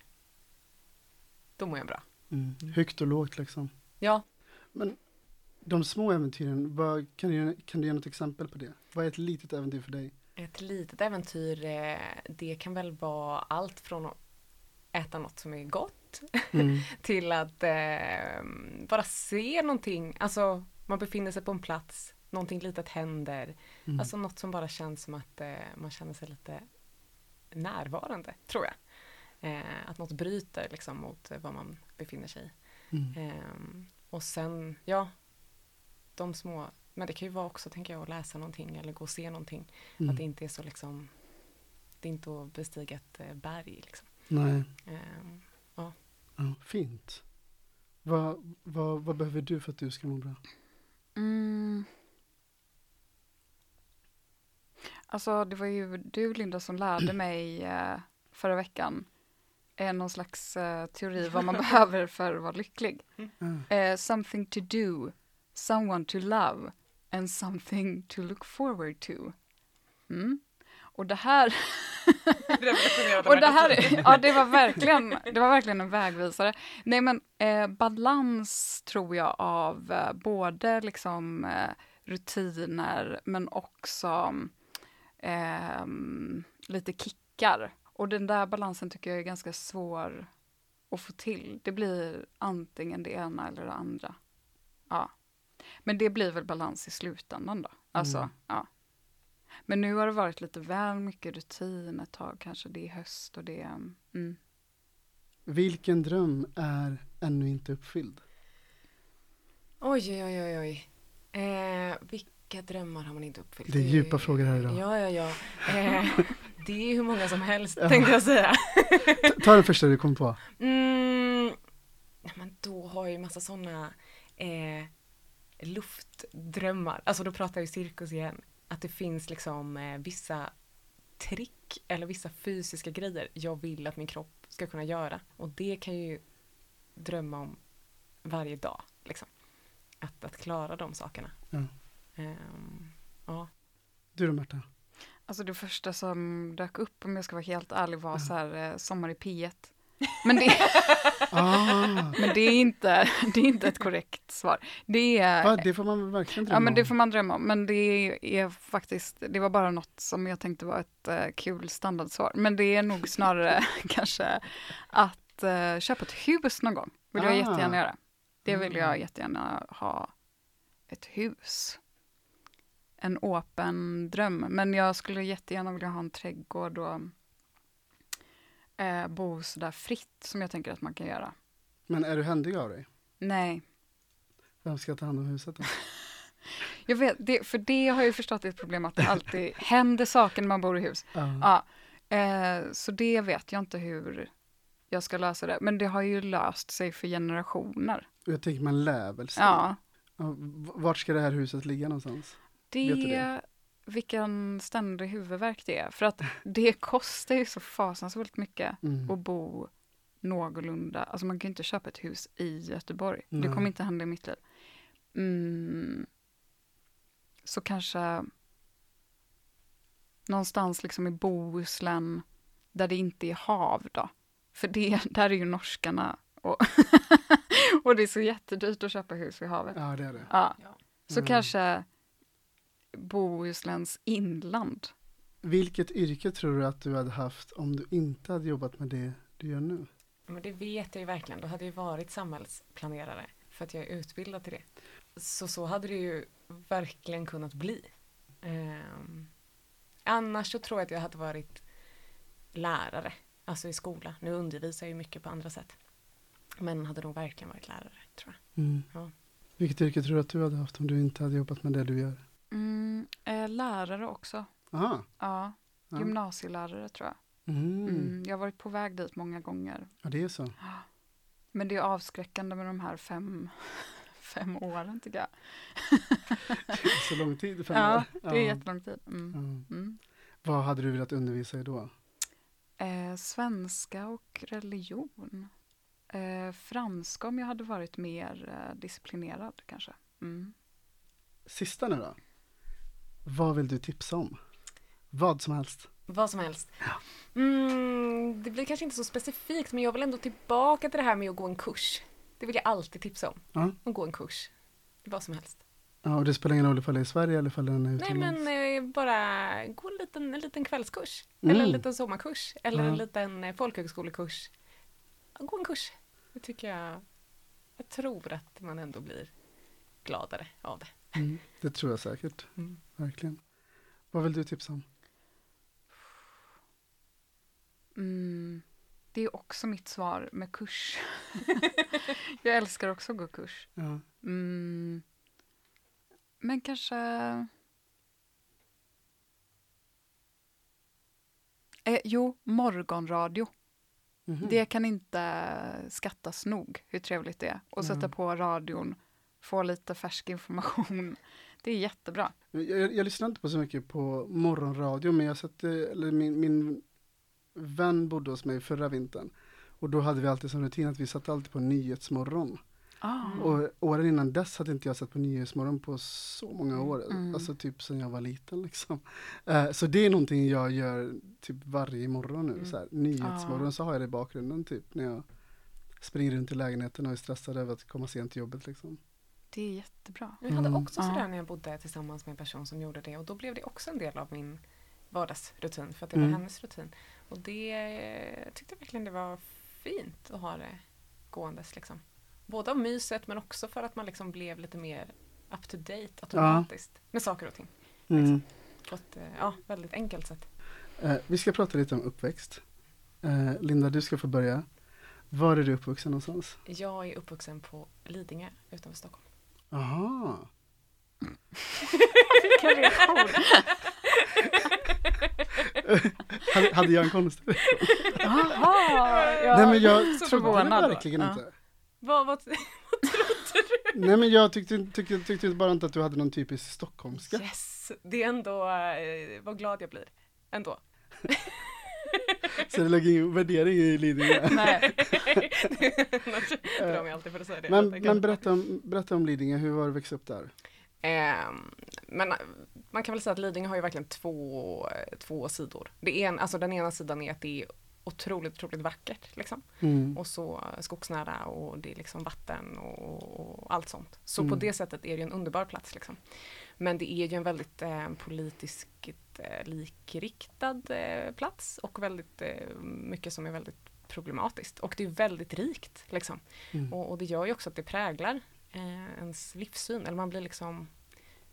Då mår jag bra. Mm. Högt och lågt liksom. Ja, Men de små äventyren, vad, kan, du, ge- kan du ge något exempel på det? Vad är ett litet äventyr för dig? ett litet äventyr, eh, det kan väl vara allt från att äta något som är gott Mm. [LAUGHS] till att eh, bara se någonting. Alltså, man befinner sig på en plats, någonting litet händer. Mm. Alltså något som bara känns som att eh, man känner sig lite närvarande, tror jag. Eh, att något bryter liksom mot eh, vad man befinner sig i. Mm. Ehm, och sen, ja, de små, men det kan ju vara också, tänker jag, att läsa någonting eller gå och se någonting. Mm. Att det inte är så liksom, det är inte att bestiga ett eh, berg liksom. Nej, Ehm, ja, fint. Vad, vad, vad behöver du för att du ska må bra? Mm. Alltså det var ju du Linda som lärde [CLEARS THROAT] mig eh, förra veckan eh, någon slags eh, teori vad man [LAUGHS] behöver för att vara lycklig. Ah, Eh, something to do, someone to love and something to look forward to. Mm. Och det här, [LAUGHS] och det här ja, det var verkligen, det var verkligen en vägvisare. Nej men eh, balans tror jag av eh, både liksom eh, rutiner men också ehm, lite kickar. Och den där balansen tycker jag är ganska svår att få till. Det blir antingen det ena eller det andra. Ja. Men det blir väl balans i slutändan då. Alltså, Mm. ja. Men nu har det varit lite väl mycket rutin ett tag kanske. Det är höst och det är... Mm. Vilken dröm är ännu inte uppfylld? Oj, oj, oj, oj. Eh, vilka drömmar har man inte uppfyllt? Det är djupa frågor här idag. Ja, ja, ja. [LAUGHS] Eh, det är hur många som helst, Ja. tänkte jag säga. Ta- den första du kom på. Mm, ja, men då har jag ju massa sådana eh, luftdrömmar. Alltså då pratar ju cirkus igen. Att det finns liksom eh, vissa trick eller vissa fysiska grejer jag vill att min kropp ska kunna göra. Och det kan jag ju drömma om varje dag. Liksom. Att, att klara de sakerna. Ja. Ehm, ja. Du då Märta? Alltså det första som dök upp, om jag ska vara helt ärlig, var så här, eh, Sommar i P1. Men det, [LAUGHS] Ah, men det, är inte, det är inte ett korrekt svar. Det är, va, det får man verkligen drömma Ja men det om. får man drömma om. Men det är faktiskt, det var bara något som jag tänkte var ett eh, kul standardsvar. Men det är nog snarare [LAUGHS] kanske att eh, köpa ett hus någon gång. Vill jag Ah. jättegärna göra. Det vill Mm. jag jättegärna ha ett hus. En öppen dröm. Men jag skulle jättegärna vilja ha en trädgård och eh, bo sådär fritt som jag tänker att man kan göra. Men är du händig av dig? Nej, Vem ska ta hand om huset då? [LAUGHS] Jag vet, det, för det har jag ju förstått är ett problem att det alltid [LAUGHS] händer saker när man bor i hus. Ja. Ja, eh, så det vet jag inte hur jag ska lösa det. Men det har ju löst sig för generationer. Jag tänker man lär väl sig. Ja, Vart ska det här huset ligga någonstans? Det, Vet du det? vilken ständig huvudvärk det är. För att det kostar ju så fasansfullt mycket Mm. att bo någorlunda. Alltså man kan ju inte köpa ett hus i Göteborg. Det Nej. kommer inte hända i mitt liv. Mm, så kanske någonstans liksom i Bohuslän där det inte är hav då. För det, där är ju norskarna och, [LAUGHS] och det är så jättedyrt att köpa hus vid havet. Ja, det är det. Ja. Ja. Så Mm. kanske Bohusläns inland. Vilket yrke tror du att du hade haft om du inte hade jobbat med det du gör nu? Men det vet jag ju verkligen. Då hade jag varit samhällsplanerare för att jag är utbildad till det. Så så hade det ju verkligen kunnat bli. Ehm, annars så tror jag att jag hade varit lärare, alltså i skola. Nu undervisar jag ju mycket på andra sätt. Men hade nog verkligen varit lärare, tror jag. Mm. Ja. Vilket yrke tror du att du hade haft om du inte hade jobbat med det du gör? Mm, eh, lärare också. Aha. Ja, Ja. gymnasielärare tror jag. Mm. Mm, jag har varit på väg dit många gånger. Ja, det är så. Men det är avskräckande med de här fem, [LAUGHS] fem åren tycker jag. Så lång tid? Fem Ja, år. det är jättelång tid. Mm. Ja. Mm. Vad hade du velat undervisa i då? Eh, svenska och religion. Eh, franska om jag hade varit mer eh, disciplinerad kanske. Mm. Sista nu då. Vad vill du tipsa om? Vad som helst. Vad som helst. Mm, det blir kanske inte så specifikt men jag vill ändå tillbaka till det här med att gå en kurs. Det vill jag alltid tipsa om. Ja. Att gå en kurs. Vad som helst. Ja, och det spelar ingen roll ifall det är i Sverige eller ifall den är Nej utomlands. men eh, bara gå en liten, en liten kvällskurs. Eller en Mm. liten sommarkurs. Eller Ja. en liten eh, folkhögskolekurs. Gå en kurs. Det tycker jag. Jag tror att man ändå blir gladare av det. Mm, det tror jag säkert. Mm. Verkligen. Vad vill du tipsa om? Mm. Det är också mitt svar med kurs. [LAUGHS] jag älskar också att gå kurs. Ja. Mm. Men kanske... Eh, jo, morgonradio. Mhm. Det kan inte skattas nog hur trevligt det är. Och sätta Mm. på radion, få lite färsk information. Det är jättebra. Jag, jag, lyssnar inte på så mycket på morgonradio, men jag satte, eller min, min vän bodde hos mig förra vintern. Och då hade vi alltid som rutin att vi satt alltid på Nyhetsmorgon. Ah. Och åren innan dess hade inte jag sett på Nyhetsmorgon på så många år. Mm. Alltså typ sen jag var liten liksom. Eh, så det är någonting jag gör typ varje morgon nu. Mm. Så här, nyhetsmorgon Ah. så har jag det i bakgrunden typ när jag springer runt i lägenheten och är stressad över att komma sent till jobbet liksom. Det är jättebra. Jag hade Mm. också Ja. sådär när jag bodde tillsammans med en person som gjorde det och då blev det också en del av min vardagsrutin för att det var Mm. hennes rutin. Och det jag tyckte verkligen det var fint att ha det gåendes liksom. Både av myset men också för att man liksom blev lite mer up to date automatiskt med saker och ting. Mm. På ett eh, ja, väldigt enkelt sätt. Eh, vi ska prata lite om uppväxt. Eh, Linda, du ska få börja. Var är du uppvuxen någonstans? Jag är uppvuxen på Lidingö utanför Stockholm. Aha. Vilken reaktion! hade, jag en konstig Jaha! Jag Nej men jag så trodde det verkligen Ja. inte. Vad, vad, [LAUGHS] Nej men jag tyckte, tyckte, tyckte bara inte att du hade någon typisk stockholmska. yes! Det är ändå, eh, vad glad jag blir. Ändå. Så det lägger ingen värdering i Lidingö. [LAUGHS] Nej. Jag drar mig alltid för att säga det. Men, berätta, om, berätta om Lidingö, hur var det att växa upp där? Ehm, men eh, man kan väl säga att Lidingö har ju verkligen två, eh, två sidor. Det är en, alltså den ena sidan är att det är otroligt, otroligt vackert. Liksom. Mm. Och så eh, skogsnära och det är liksom vatten och, och allt sånt. Så på Mm. det sättet är det en underbar plats. Liksom. Men det är ju en väldigt eh, politiskt eh, likriktad eh, plats och väldigt eh, mycket som är väldigt problematiskt. Och det är väldigt rikt. Liksom. Mm. Och, och det gör ju också att det präglar eh, ens livssyn. Eller man blir liksom,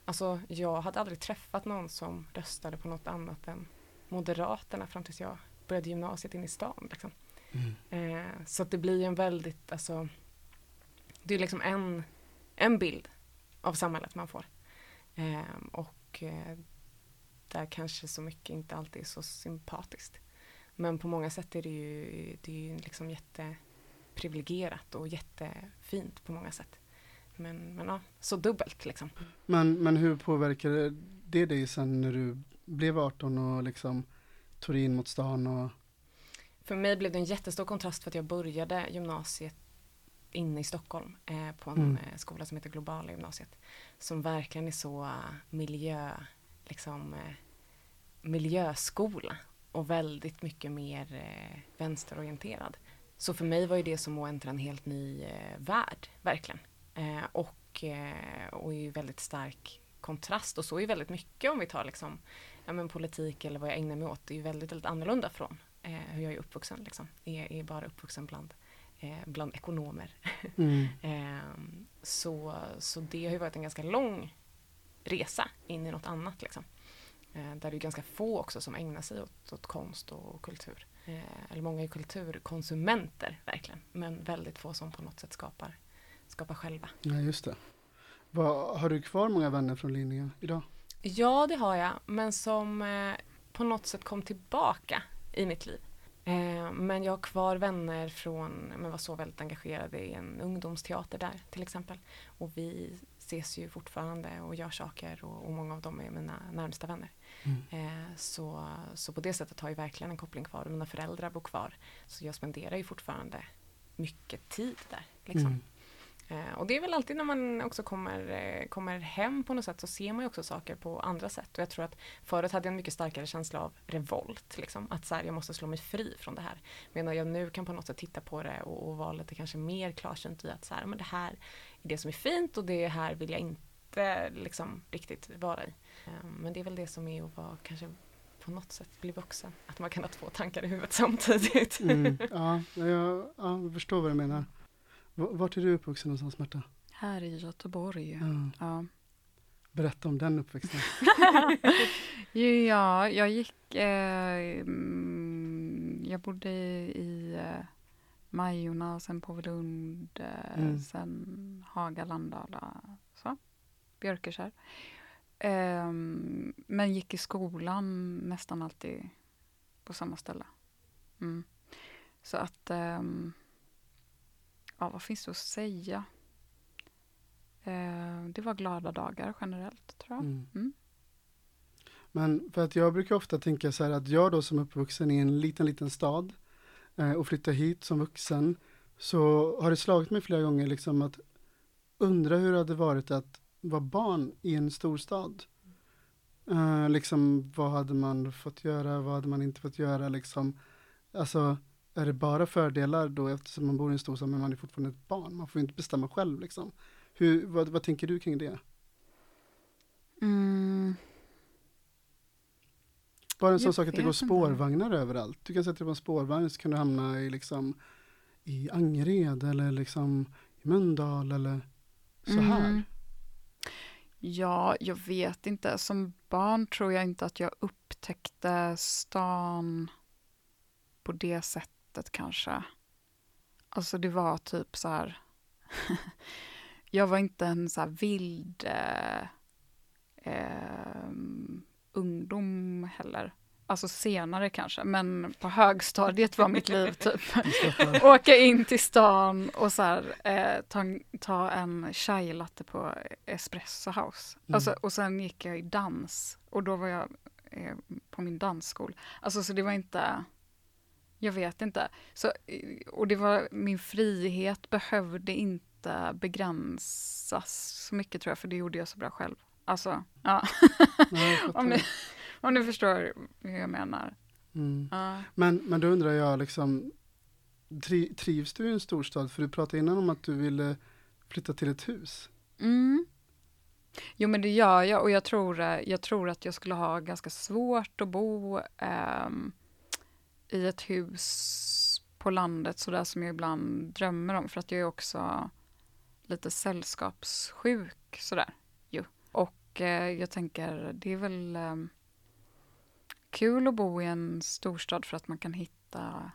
alltså jag hade aldrig träffat någon som röstade på något annat än Moderaterna fram tills jag började gymnasiet in i stan. Liksom. Mm. Eh, så att det blir en väldigt, alltså, det är liksom en, en bild av samhället man får. Eh, och där kanske så mycket inte alltid är så sympatiskt. Men på många sätt är det ju, det är ju liksom jätteprivilegierat och jättefint på många sätt. Men, men ja, så dubbelt liksom. Men, men hur påverkade det dig sen när du blev 18 och liksom tog in mot stan? Och... För mig blev det en jättestor kontrast för att jag började gymnasiet inne i Stockholm eh, på en mm. Eh, skola som heter Globala gymnasiet. Som verkligen är så uh, miljö, liksom, uh, miljöskola och väldigt mycket mer uh, vänsterorienterad. Så för mig var ju det som att äntra en helt ny värld, verkligen. och, och i väldigt stark kontrast och så är väldigt mycket om vi tar liksom, ja, men politik eller vad jag ägnar mig åt, det är ju väldigt, väldigt annorlunda från hur jag är uppvuxen. Liksom. Jag är bara uppvuxen bland eh, bland ekonomer. Mm. [LAUGHS] eh, så, så det har ju varit en ganska lång resa in i något annat. Liksom. Eh, där det är ganska få också som ägnar sig åt, åt konst och kultur. Eh, eller många är kulturkonsumenter verkligen. Men väldigt få som på något sätt skapar, skapar själva. Ja, just det. Vad, har du kvar många vänner från Linnéa idag? Ja, det har jag. Men som eh, på något sätt kom tillbaka i mitt liv. Eh, men jag har kvar vänner från, men var så väldigt engagerade i en ungdomsteater där till exempel. Och vi ses ju fortfarande och gör saker och, och många av dem är mina närmsta vänner. Mm. Eh, så, så på det sättet har jag verkligen en koppling kvar och mina föräldrar bor kvar. Så jag spenderar ju fortfarande mycket tid där. Liksom. Mm. Eh, och det är väl alltid när man också kommer, eh, kommer hem på något sätt så ser man ju också saker på andra sätt. Och jag tror att förut hade jag en mycket starkare känsla av revolt. Liksom. Att så här, jag måste slå mig fri från det här. Medan jag nu kan på något sätt titta på det och, och vara lite kanske mer klarsynt i att så här, men det här är det som är fint och det här vill jag inte liksom, riktigt vara i. Eh, men det är väl det som är att vara kanske på något sätt bli vuxen. Att man kan ha två tankar i huvudet [LAUGHS] samtidigt. Mm, ja, jag, ja, jag förstår vad du menar. Vart är du uppvuxen någonstans Märta? Här i Göteborg. Ja. ja. Berätta om den uppväxten. [LAUGHS] ja, jag gick... Eh, mm, jag bodde i, eh, Majorna, sen Påvelund, eh, mm. sen Haga, Landala, så. Björkeskär. Eh, men gick i skolan nästan alltid på samma ställe. Mm. Så att... Eh, ja, vad finns det att säga? Eh, det var glada dagar generellt, tror jag. Mm. Mm. Men för att jag brukar ofta tänka så här att jag då som uppvuxen i en liten, liten stad eh, och flyttar hit som vuxen så har det slagit mig flera gånger liksom att undra hur det hade varit att vara barn i en storstad. Uh, liksom vad hade man fått göra, vad hade man inte fått göra liksom. Alltså är det bara fördelar då eftersom man bor i en storstad men man är fortfarande ett barn? Man får inte bestämma själv liksom. Hur, vad, vad tänker du kring det? Mm. Bara en sån sak att det går spårvagnar inte. överallt. Du kan sätta dig på en spårvagn så kan du hamna i liksom i Angered eller liksom i Mölndal eller så mm. här. Ja, jag vet inte. Som barn tror jag inte att jag upptäckte stan på det sättet sättet kanske. Alltså det var typ så här. [LAUGHS] jag var inte en så här vild eh, eh, ungdom heller. Alltså senare kanske, men på högstadiet var mitt liv typ [LAUGHS] [LAUGHS] åka in till stan och så här, eh, ta, ta en chai latte på Espresso House. Mm. Alltså, och sen gick jag i dans och då var jag eh, på min dansskola. Alltså så det var inte jag vet inte. Så, och det var, min frihet behövde inte begränsas så mycket tror jag, för det gjorde jag så bra själv. Alltså, ja. [LAUGHS] om, ni, [LAUGHS] om ni förstår hur jag menar. Mm. Ja. Men, men då undrar jag, liksom, tri, trivs du i en storstad? För du pratade innan om att du ville flytta till ett hus. Mm. Jo men det gör jag och jag tror, jag tror att jag skulle ha ganska svårt att bo um, i ett hus på landet sådär som jag ibland drömmer om för att jag är också lite sällskapssjuk sådär ju. Och eh, jag tänker det är väl eh, kul att bo i en storstad för att man kan hitta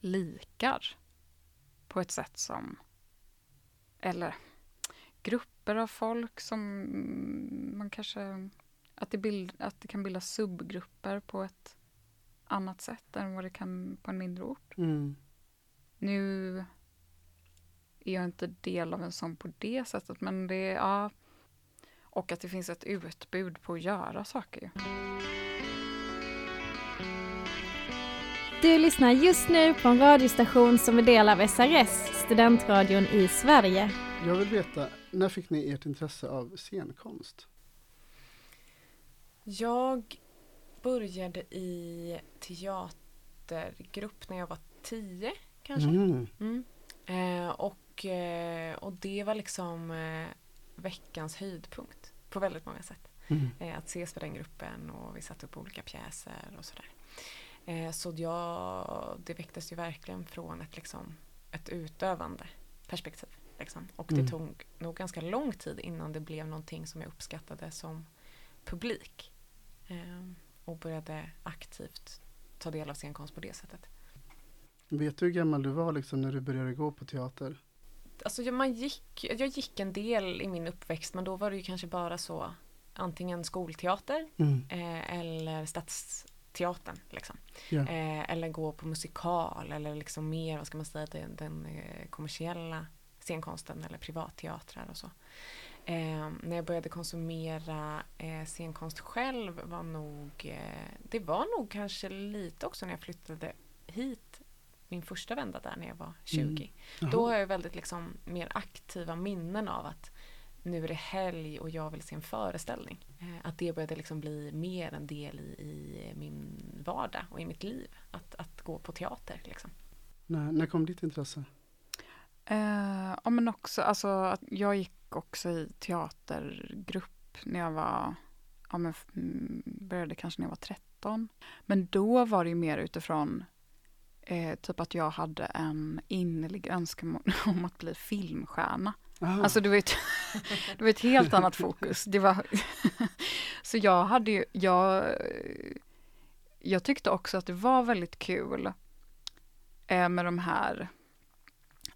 likar på ett sätt som eller grupper av folk som man kanske... Att det, bild, att det kan bildas subgrupper på ett annat sätt än vad det kan på en mindre ort. Mm. Nu är jag inte del av en sån på det sättet, men det är... Ja, och att det finns ett utbud på att göra saker. Du lyssnar just nu på en radiostation som är del av SRS, studentradion i Sverige. Jag vill veta, när fick ni ert intresse av scenkonst? Jag började i teatergrupp när jag var tio kanske. Mm. Mm. Eh, och, eh, och det var liksom eh, veckans höjdpunkt på väldigt många sätt. Mm. Eh, att ses för den gruppen och vi satte upp olika pjäser och sådär. Eh, så jag, det väcktes ju verkligen från ett, liksom, ett utövande perspektiv. Liksom. Och det Mm. tog nog ganska lång tid innan det blev någonting som jag uppskattade som publik. Och började aktivt ta del av scenkonst på det sättet. Vet du hur gammal du var liksom när du började gå på teater? Alltså man gick, jag gick en del i min uppväxt men då var det ju kanske bara så antingen skolteater Mm. eh, eller stadsteatern. Liksom. Ja. Eh, eller gå på musikal eller liksom mer, vad ska man säga, den, den eh, kommersiella scenkonsten eller privatteatrar och så. Eh, när jag började konsumera eh, scenkonst själv var nog, eh, det var nog kanske lite också när jag flyttade hit min första vända där när jag var 20. Mm. Då har jag väldigt liksom mer aktiva minnen av att nu är det helg och jag vill se en föreställning. Eh, att det började liksom bli mer en del i, i min vardag och i mitt liv. Att, att gå på teater. Liksom. När, när kom ditt intresse? Eh, ja, men också, alltså, att jag gick också i teatergrupp när jag var, ja, men, mm, började kanske när jag var 13. Men då var det ju mer utifrån eh, typ att jag hade en innerlig önskan om [LAUGHS] att bli filmstjärna. Aha. Alltså det var, ett, [LAUGHS] det var ett helt annat fokus. Det var, [LAUGHS] så jag hade ju, jag, jag tyckte också att det var väldigt kul eh, med de här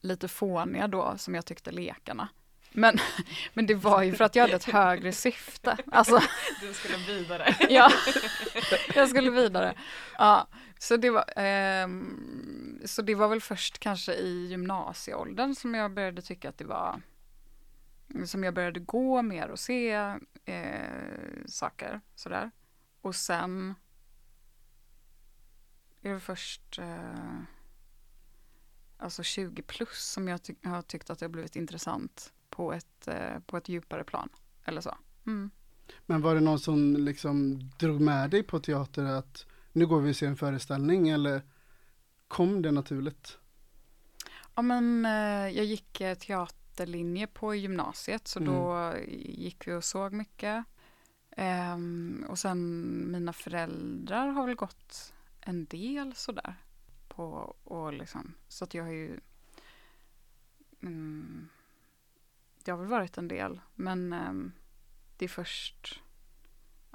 lite fåniga då, som jag tyckte, lekarna. Men, [LAUGHS] men det var ju för att jag hade ett högre syfte. Alltså, [LAUGHS] Du skulle vidare. [LAUGHS] ja, jag skulle vidare. Ja, så, det var, ehm, så det var väl först kanske i gymnasieåldern som jag började tycka att det var som jag började gå mer och se eh, saker sådär. Och sen är det först eh, alltså 20 plus som jag ty- har tyckt att det har blivit intressant på ett, eh, på ett djupare plan. Eller så. Mm. Men var det någon som liksom drog med dig på teater att nu går vi och ser en föreställning eller kom det naturligt? Ja men eh, jag gick eh, teaterlinje på gymnasiet så Mm. då gick vi och såg mycket. Ehm, och sen mina föräldrar har väl gått en del sådär. På, och liksom, så att jag har ju mm, Det har väl varit en del men ehm, det är först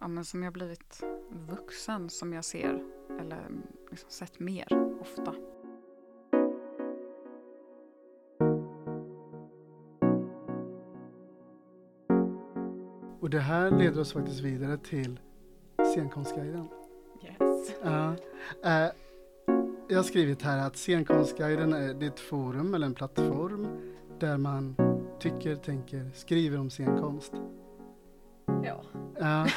ja, men som jag blivit vuxen som jag ser eller liksom sett mer ofta. Och det här leder oss faktiskt vidare till scenkonstguiden. Yes. Ja. Eh, jag har skrivit här att scenkonstguiden är ett forum eller en plattform där man tycker, tänker, skriver om scenkonst. Ja. Ja.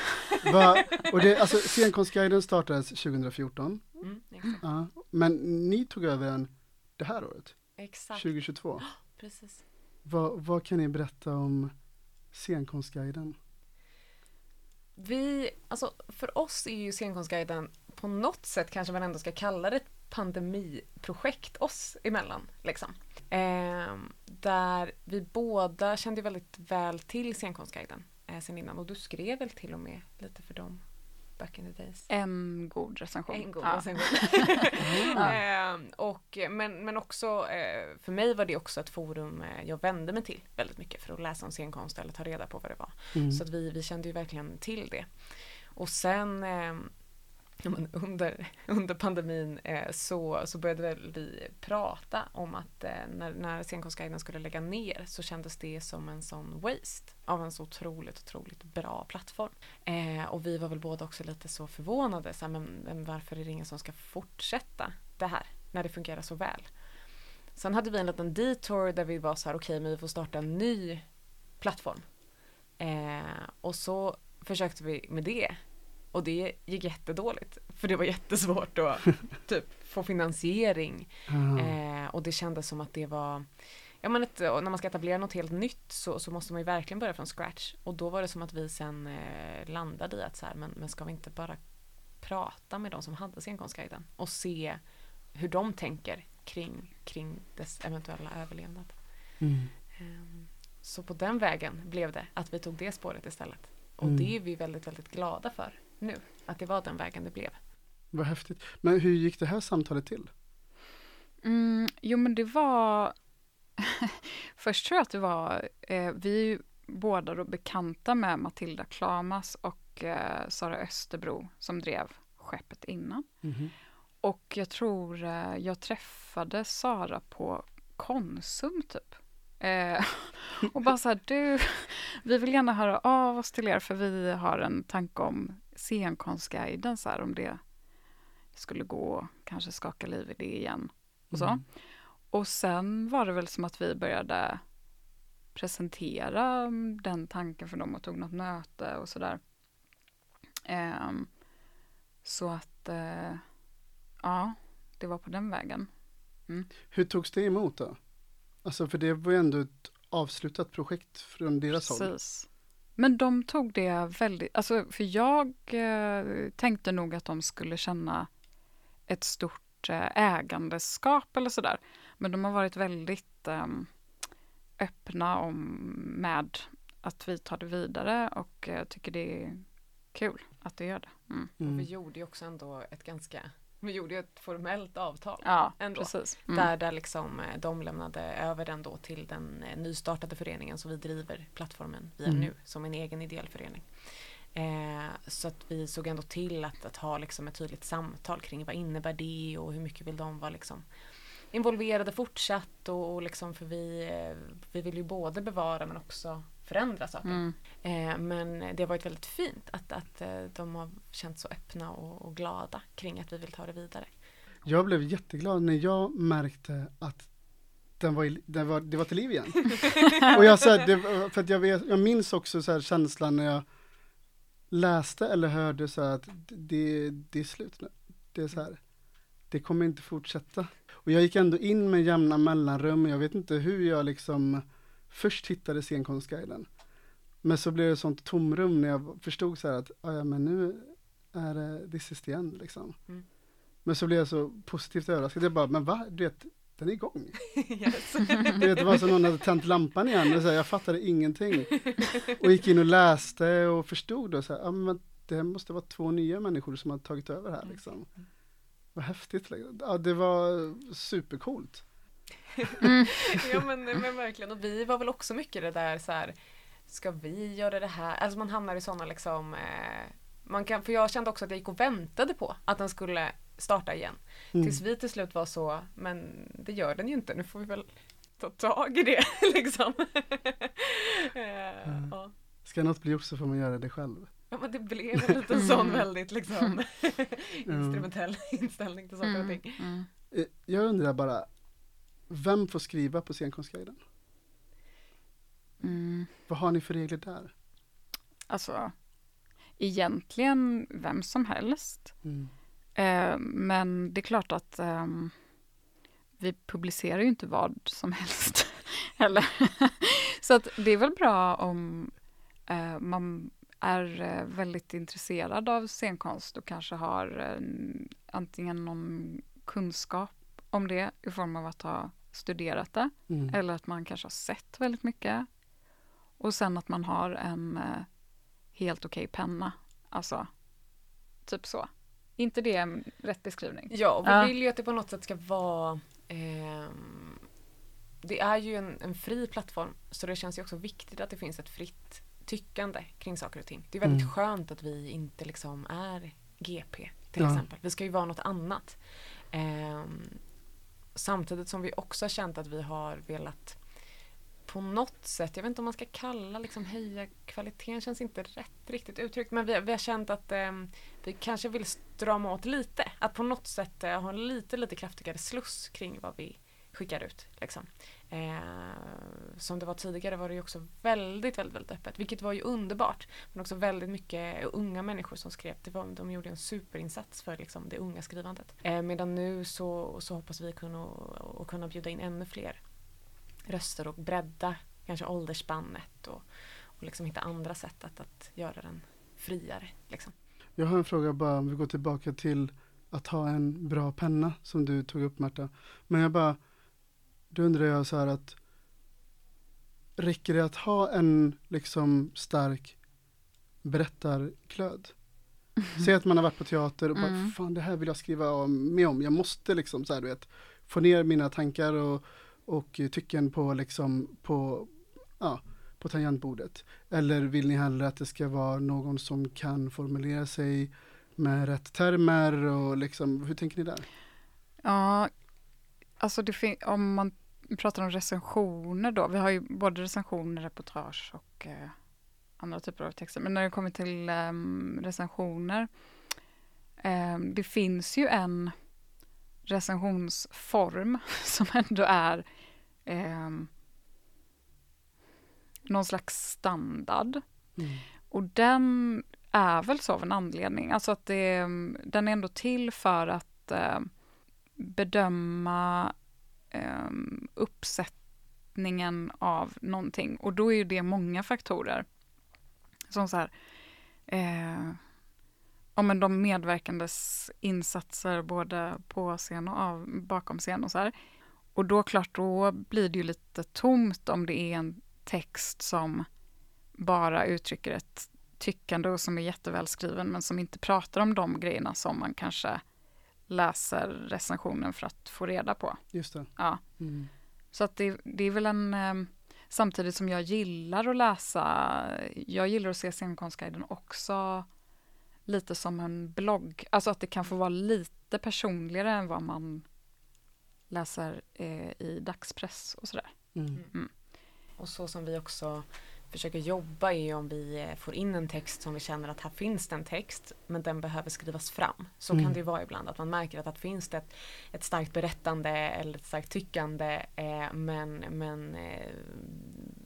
[LAUGHS] Va, och det, alltså, scenkonstguiden startades 2014. Mm. Ja. Men ni tog över den det här året, exakt. 2022. [GASPS] Precis. Vad, vad kan ni berätta om scenkonstguiden? Vi, alltså för oss är ju scenkonstguiden på något sätt kanske man ändå ska kalla det ett pandemiprojekt oss emellan. Liksom. Ehm, där vi båda kände väldigt väl till scenkonstguiden eh, sen innan och du skrev väl till och med lite för dem back in the days. En god recension. En god Ja. recension. [LAUGHS] [LAUGHS] Ehm, och, men, men också eh, för mig var det också ett forum eh, jag vände mig till väldigt mycket för att läsa om scenkonst eller ta reda på vad det var. Mm. Så att vi, vi kände ju verkligen till det. Och sen eh, ja, men under, under pandemin eh, så, så började väl vi prata om att eh, när, när Scenkonstguiden skulle lägga ner så kändes det som en sån waste av en så otroligt, otroligt bra plattform. Eh, och vi var väl båda också lite så förvånade, så här, men, men varför är det ingen som ska fortsätta det här när det fungerar så väl? Sen hade vi en liten detour där vi var så här, okej, okay, men vi får starta en ny plattform. Eh, och så försökte vi med det och det gick jättedåligt. För det var jättesvårt att [LAUGHS] typ, få finansiering. Mm. Eh, och det kändes som att det var Ja men ett, när man ska etablera något helt nytt så, så, måste man ju verkligen börja från scratch. Och då var det som att vi sen eh, landade i att så här, men, men ska vi inte bara prata med de som hade scenkonstguiden och se hur de tänker kring, kring dess eventuella överlevnad. Mm. Um, så på den vägen blev det att vi tog det spåret istället. Och mm. det är vi väldigt, väldigt glada för nu, att det var den vägen det blev. Vad häftigt. Men hur gick det här samtalet till? Mm, jo men det var [LAUGHS] Först tror jag att det var, eh, vi är ju båda då bekanta med Matilda Klamas och eh, Sara Österbro som drev skeppet innan. Mm -hmm. Och jag tror eh, jag träffade Sara på Konsum typ. Eh, [LAUGHS] och bara så här, du, vi vill gärna höra av oss till er för vi har en tanke om scenkonstguiden, så här, om det skulle gå, kanske skaka liv i det igen. Och så. Mm. Och sen var det väl som att vi började presentera den tanken för dem och tog något möte och sådär. Eh, så att, eh, ja, det var på den vägen. Mm. Hur togs det emot då? Alltså för det var ju ändå ett avslutat projekt från deras Precis. håll. Men de tog det väldigt, alltså för jag eh, tänkte nog att de skulle känna ett stort eh, ägandeskap eller sådär. Men de har varit väldigt eh, öppna om, med att vi tar det vidare och eh, tycker det är kul att det gör det. Mm. Mm. vi gjorde ju också ändå ett ganska vi gjorde ju ett formellt avtal. Ja, ändå, precis. Mm. Där, där liksom eh, de lämnade över den då till den eh, nystartade föreningen som vi driver plattformen via mm. nu som en egen ideell förening. Eh, så att vi såg ändå till att, att ha liksom ett tydligt samtal kring vad innebär det och hur mycket vill de vara liksom involverade fortsatt och, och liksom för vi, eh, vi vill ju både bevara men också förändra saker. Mm. Eh, men det har varit väldigt fint att, att eh, de har känt så öppna och, och, glada kring att vi vill ta det vidare. Jag blev jätteglad när jag märkte att den var, den var, det var till liv igen. [LAUGHS] och jag, så här, det, för att jag, vet, jag minns också så här känslan när jag läste eller hörde så att det, det är slut nu. Det är så här, det kommer inte fortsätta. Och jag gick ändå in med jämna mellanrum, jag vet inte hur jag liksom först hittade scenkonstguiden. Men så blev det sånt tomrum när jag förstod så att, ah, ja men nu är det this is the end liksom. Mm. Men så blev jag så positivt överraskad. Jag bara, men va? Du vet, den är igång. [LAUGHS] Yes. [LAUGHS] du vet, det var som någon hade tänt lampan igen. Så här, jag fattade ingenting. Och gick in och läste och förstod och så här, ah, men det måste vara två nya människor som har tagit över här liksom. Vad häftigt. Liksom. Ja, det var supercoolt. Mm. [LAUGHS] ja men, men verkligen och vi var väl också mycket det där så här Ska vi göra det här? Alltså man hamnar i sådana liksom eh, man kan, För jag kände också att jag gick och väntade på att den skulle starta igen. Mm. Tills vi till slut var så, men det gör den ju inte, nu får vi väl ta tag i det [LAUGHS] liksom. [LAUGHS] eh, mm. ja. Ska något bli gjort så får man göra det själv. Ja men det blev en liten sån väldigt liksom instrumentell inställning till saker och ting. Mm. mm. Eh, jag undrar bara, vem får skriva på scenkonstguiden? Mm. Vad har ni för regler där? Alltså, egentligen vem som helst. Mm. Eh, men det är klart att eh, vi publicerar ju inte vad som helst [LAUGHS] heller. Så att det är väl bra om eh, man är eh, väldigt intresserad av scenkonst och kanske har eh, antingen någon kunskap om det i form av att ha studerat det mm. eller att man kanske har sett väldigt mycket. Och sen att man har en eh, helt okej okay penna. Alltså, typ så. inte det en rätt beskrivning? Ja, och vi ja. vill ju att det på något sätt ska vara eh, Det är ju en, en, fri plattform så det känns ju också viktigt att det finns ett fritt tyckande kring saker och ting. Det är väldigt mm. skönt att vi inte liksom är GP till Ja. exempel. Vi ska ju vara något annat. Ehm, samtidigt som vi också har känt att vi har velat på något sätt, jag vet inte om man ska kalla liksom höja kvaliteten, känns inte rätt riktigt uttryckt, men vi, vi har känt att eh, vi kanske vill strama åt lite. Att på något sätt eh, ha en lite, lite kraftigare sluss kring vad vi skickar ut. Liksom. Eh, som det var tidigare var det ju också väldigt, väldigt, väldigt öppet, vilket var ju underbart. Men också väldigt mycket unga människor som skrev. Det var, de gjorde en superinsats för liksom, det unga skrivandet. Eh, medan nu så, så hoppas vi kunna, och kunna bjuda in ännu fler röster och bredda kanske åldersspannet och, och liksom hitta andra sätt att, att göra den friare. Liksom. Jag har en fråga bara, om vi går tillbaka till att ha en bra penna som du tog upp Märta. Men jag bara, då undrar jag så här att räcker det att ha en liksom stark berättarklöd? [LAUGHS] Säg att man har varit på teater och bara, Mm. fan det här vill jag skriva med om. Jag måste liksom så här, du vet, få ner mina tankar och, och tycken på liksom, på, ja, på tangentbordet. Eller vill ni hellre att det ska vara någon som kan formulera sig med rätt termer och liksom, hur tänker ni där? Ja, alltså om man pratar om recensioner då. Vi har ju både recensioner, reportage och eh, andra typer av texter. Men när det kommer till ehm, recensioner. ehm, det finns ju en recensionsform [LAUGHS] som ändå är ehm, någon slags standard. Mm. Och den är väl så av en anledning. Alltså att det, den är ändå till för att eh, bedöma eh, uppsättningen av någonting. Och då är ju det många faktorer. Som så här, eh, ja, men de medverkandes insatser både på scen och av, bakom scen och så här. Och då klart, då blir det ju lite tomt om det är en text som bara uttrycker ett tyckande och som är jättevälskriven men som inte pratar om de grejerna som man kanske läser recensionen för att få reda på. Just det. Ja. Mm. Så att det, det är väl en... Eh, samtidigt som jag gillar att läsa, jag gillar att se scenkonstguiden också lite som en blogg. Alltså att det kan få vara lite personligare än vad man läser eh, i dagspress och sådär. Mm. Och så som vi också försöker jobba är om vi eh, får in en text som vi känner att här finns det en text men den behöver skrivas fram. Så Mm. kan det ju vara ibland att man märker att här finns det ett, ett starkt berättande eller ett starkt tyckande eh, men, men eh,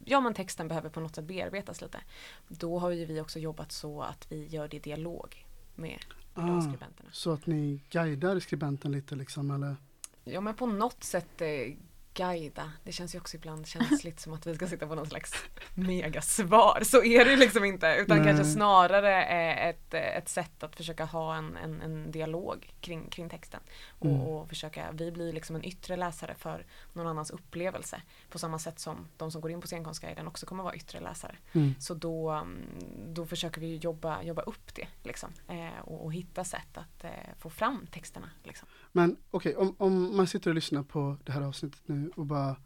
ja men texten behöver på något sätt bearbetas lite. Då har ju vi också jobbat så att vi gör det i dialog med de Ah, skribenterna. så att ni guidar skribenten lite liksom eller? Ja men på något sätt eh, guida. Det känns ju också ibland känsligt som att vi ska sitta på någon slags megasvar. Så är det liksom inte. Utan Nej. kanske snarare ett, ett sätt att försöka ha en, en, en dialog kring, kring texten. Och, Mm. och försöka, vi blir liksom en yttre läsare för någon annans upplevelse. På samma sätt som de som går in på scenkonstguiden också kommer vara yttre läsare. Mm. Så då, mm, då försöker vi jobba, jobba upp det liksom. eh, och, och hitta sätt att eh, få fram texterna. Liksom. Men okej, om, om man sitter och lyssnar på det här avsnittet nu och bara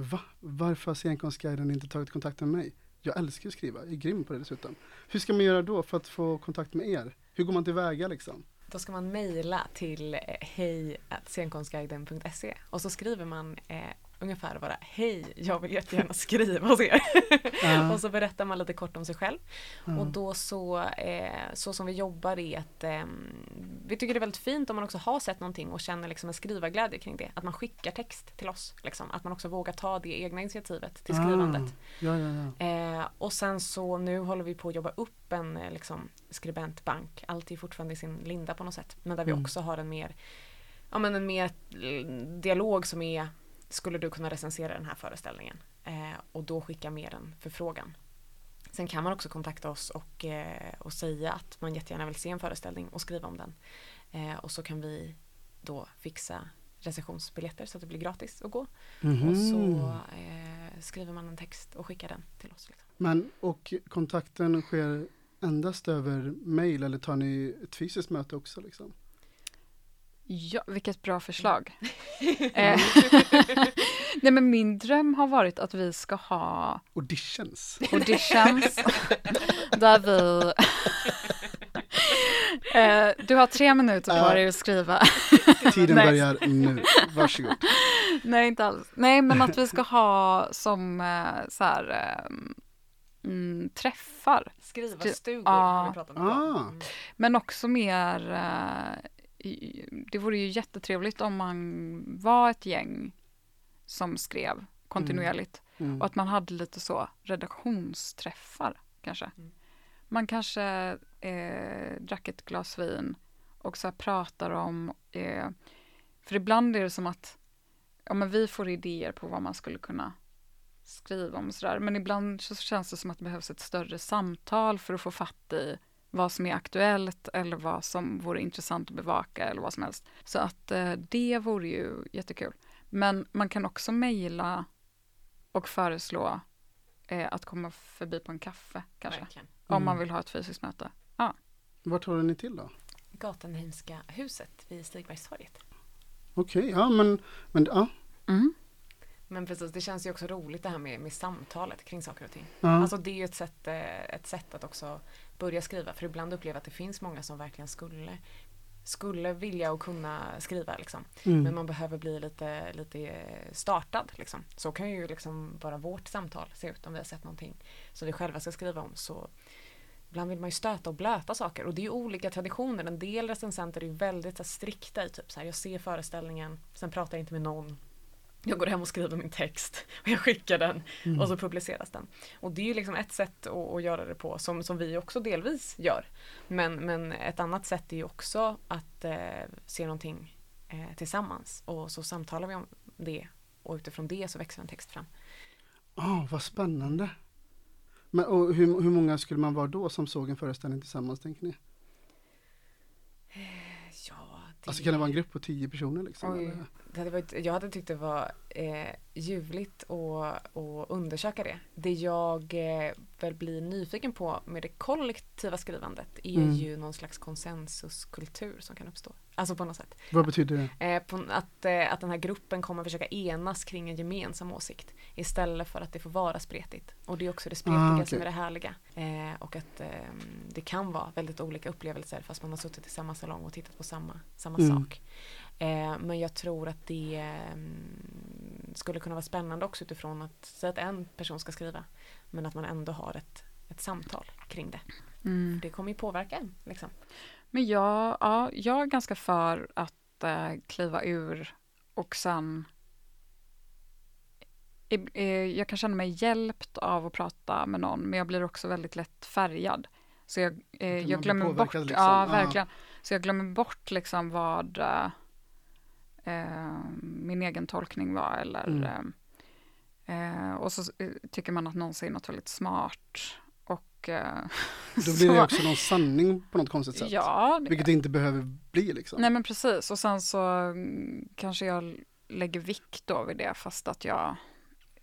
Va? Varför har Scenkonstguiden inte tagit kontakt med mig? Jag älskar ju att skriva, jag är grym på det dessutom. Hur ska man göra då för att få kontakt med er? Hur går man tillväga liksom? Då ska man mejla till eh, hej.scenkonstguiden.se och så skriver man eh, ungefär bara hej, jag vill jättegärna skriva hos er. Ja. [LAUGHS] och så berättar man lite kort om sig själv. Ja. Och då så, eh, så som vi jobbar är att eh, vi tycker det är väldigt fint om man också har sett någonting och känner liksom en skrivarglädje kring det. Att man skickar text till oss. Liksom. Att man också vågar ta det egna initiativet till skrivandet. Ah, ja, ja, ja. Eh, och sen så nu håller vi på att jobba upp en eh, liksom, skribentbank. Allt är fortfarande i sin linda på något sätt. Men där vi Mm. också har en mer, ja, men en mer eh, dialog som är Skulle du kunna recensera den här föreställningen? Eh, och då skicka mer en förfrågan. Sen kan man också kontakta oss och, eh, och säga att man jättegärna vill se en föreställning och skriva om den. Eh, och så kan vi då fixa recensionsbiljetter så att det blir gratis att gå. Mhm. Och så eh, skriver man en text och skickar den till oss. Liksom. Men och kontakten sker endast över mail eller tar ni ett fysiskt möte också liksom? Ja, vilket bra förslag. Eh, [LAUGHS] Nej men min dröm har varit att vi ska ha Auditions? auditions [LAUGHS] där vi Eh, du har tre minuter på Ja. dig att skriva. Tiden börjar nu. Varsågod. Nej, inte alls. Nej, men att vi ska ha som eh, så här, mm, träffar. Skriva Skri- stugor Ja. pratat om. Ah. Mm. Men också mer, det vore ju jättetrevligt om man var ett gäng som skrev kontinuerligt. Mm. Och att man hade lite så redaktionsträffar kanske. Mm. Man kanske eh, drack ett glas vin och så här pratar om, eh, för ibland är det som att ja, men vi får idéer på vad man skulle kunna skriva om och sådär. Men ibland så känns det som att det behövs ett större samtal för att få fatt i vad som är aktuellt eller vad som vore intressant att bevaka eller vad som helst. Så att eh, det vore ju jättekul. Men man kan också mejla och föreslå eh, att komma förbi på en kaffe kanske. Verkligen. Om man Mm. vill ha ett fysiskt möte. Vart håller ni till då? Gatenheimska huset vid Stigbergstorget. Okej, ja men, men ja. Mm. Men precis, det känns ju också roligt det här med, med samtalet kring saker och ting. ja. Alltså det är ju ett sätt, eh, ett sätt att också börja skriva. För ibland upplever jag att det finns många som verkligen skulle, skulle vilja och kunna skriva. Liksom. mm. Men man behöver bli lite, lite startad. Liksom. Så kan ju liksom bara vårt samtal se ut om vi har sett någonting som vi själva ska skriva om. Så ibland vill man ju stöta och blöta saker. Och det är ju olika traditioner. En del recensenter är ju väldigt så strikta i typ så här, jag ser föreställningen, sen pratar jag inte med någon. Jag går hem och skriver min text [LAUGHS] och jag skickar den Mm. och så publiceras den. Och det är ju liksom ett sätt att, att göra det på som, som vi också delvis gör. Men, men ett annat sätt är ju också att eh, se någonting eh, tillsammans och så samtalar vi om det och utifrån det så växer en text fram. Ah, vad spännande. Men, och hur, hur många skulle man vara då som såg en föreställning tillsammans, tänker ni? Ja, det, Alltså kan det vara en grupp på tio personer liksom? Det hade varit, jag hade tyckt det var eh, ljuvligt att att undersöka det. Det jag eh, väl blir nyfiken på med det kollektiva skrivandet är Mm. ju någon slags konsensuskultur som kan uppstå. Alltså på något sätt. Vad betyder det? Eh, på, att, eh, att den här gruppen kommer försöka enas kring en gemensam åsikt istället för att det får vara spretigt. Och det är också det spretiga Ah, okej. som är det härliga. Eh, och att eh, det kan vara väldigt olika upplevelser fast man har suttit i samma salong och tittat på samma, samma Mm. sak. Eh, men jag tror att det mm, skulle kunna vara spännande också utifrån att säga att en person ska skriva men att man ändå har ett, ett samtal kring det. Mm. Det kommer ju påverka en. Liksom. Men jag, ja, jag är ganska för att eh, kliva ur och sen eh, jag kan känna mig hjälpt av att prata med någon men jag blir också väldigt lätt färgad. Så jag, eh, jag glömmer bort, liksom. ja Ja. verkligen. Så jag glömmer bort liksom vad eh, min egen tolkning var eller Mm. eh, eh, och så eh, tycker man att någon säger något väldigt smart och eh, [LAUGHS] Då blir det så- också någon sanning på något konstigt sätt. Ja, det- Vilket det inte behöver bli liksom. Nej men precis och sen så mm, kanske jag lägger vikt då vid det fast att jag,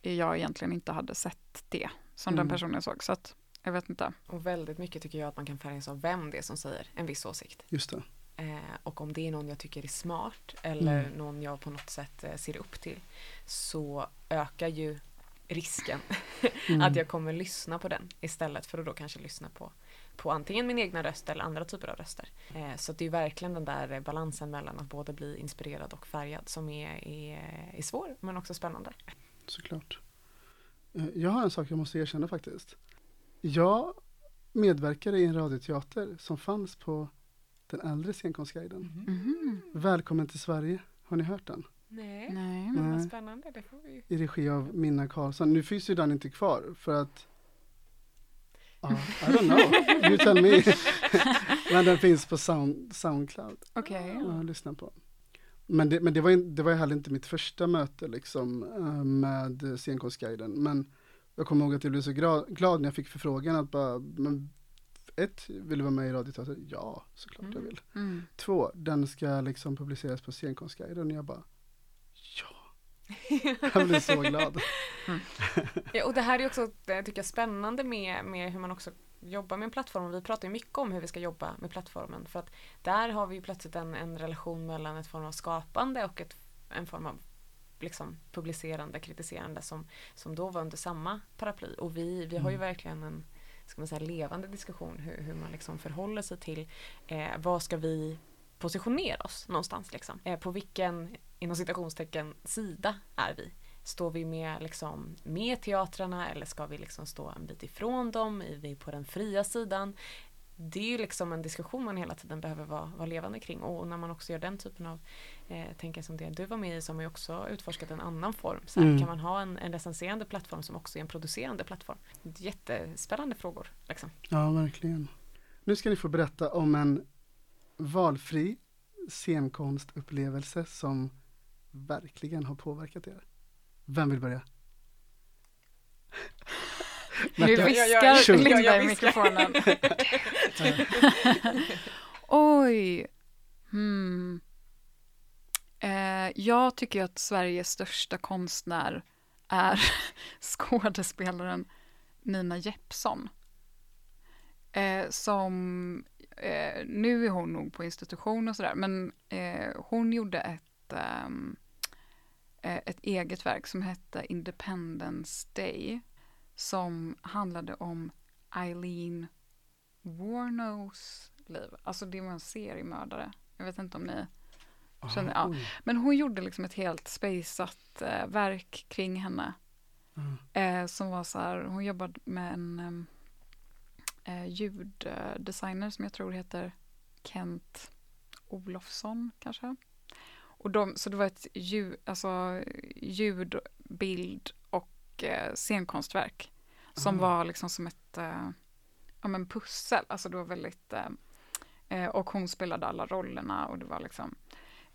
jag egentligen inte hade sett det som Mm. den personen såg. Så att jag vet inte. Och väldigt mycket tycker jag att man kan färgas av vem det är som säger en viss åsikt. Just det. Eh, och om det är någon jag tycker är smart eller Mm. någon jag på något sätt eh, ser upp till så ökar ju risken [LAUGHS] Mm. att jag kommer lyssna på den istället för att då kanske lyssna på, på antingen min egna röst eller andra typer av röster. Eh, så det är verkligen den där eh, balansen mellan att både bli inspirerad och färgad som är, är, är svår men också spännande. Såklart. Eh, Jag har en sak jag måste erkänna faktiskt. Jag medverkade i en radioteater som fanns på den äldre scenkonstguiden. Mhm. Välkommen till Sverige. Har ni hört den? Nej, Nej. men vad spännande. Det får vi. I regi av Minna Karlsson. Nu finns ju den inte kvar för att Ja, I don't know. [LAUGHS] You tell me. [LAUGHS] Men den finns på sound, Soundcloud. Okej. Ja, lyssna på. Men, det, men det, var, det var ju heller inte mitt första möte liksom, eh, med scenkonstguiden. Men jag kommer ihåg att jag blev så gra- glad när jag fick förfrågan att bara, men ett, vill du vara med i Radioteater? Ja, såklart jag Mm. vill. Mm. Två, den ska liksom publiceras på scenkonstguiden. Och jag bara, ja. [LAUGHS] Jag blev så glad. Ja, och det här är också, det tycker jag, spännande med, med hur man också jobbar med en plattform. Vi pratar ju mycket om hur vi ska jobba med plattformen. För att där har vi ju plötsligt en, en relation mellan ett form av skapande och ett, en form av liksom, publicerande, kritiserande som, som då var under samma paraply. Och vi, vi har ju Mm. verkligen en ska man säga, levande diskussion hur, hur man liksom förhåller sig till eh, vad ska vi positionera oss någonstans liksom. Eh, på vilken, inom citationstecken, sida är vi? Står vi med, liksom, med teatrarna eller ska vi liksom stå en bit ifrån dem? Är vi på den fria sidan? Det är ju liksom en diskussion man hela tiden behöver vara, vara levande kring och när man också gör den typen av eh, tänker som det du var med i som har också utforskat en annan form. Så här, Mm. Kan man ha en, en recenserande plattform som också är en producerande plattform? Jättespännande frågor. Liksom. Ja, verkligen. Nu ska ni få berätta om en valfri scenkonstupplevelse som verkligen har påverkat er. Vem vill börja? [LAUGHS] Nu viskar. Linda Jag i mikrofonen. [LAUGHS] [LAUGHS] Oj. Hmm. Eh, jag tycker att Sveriges största konstnär är [LAUGHS] skådespelaren Nina Jeppsson. Eh, som, eh, nu är hon nog på institution och sådär, men hon gjorde ett, ehm, ett eget verk som hette Independence Day som handlade om Eileen Warnos liv. Alltså det var en seriemördare. Jag vet inte om ni känner, ja. Men hon gjorde liksom ett helt spejsat eh, verk kring henne. Mm. Eh, som var så här, hon jobbade med en em, eh, ljuddesigner som jag tror heter Kent Olofsson kanske. Och de, så det var ett ljud, alltså, ljud, bild och eh, scenkonstverk. Som Ah. var liksom som ett eh, ja, men pussel. Alltså det var väldigt eh, eh, och hon spelade alla rollerna och det var liksom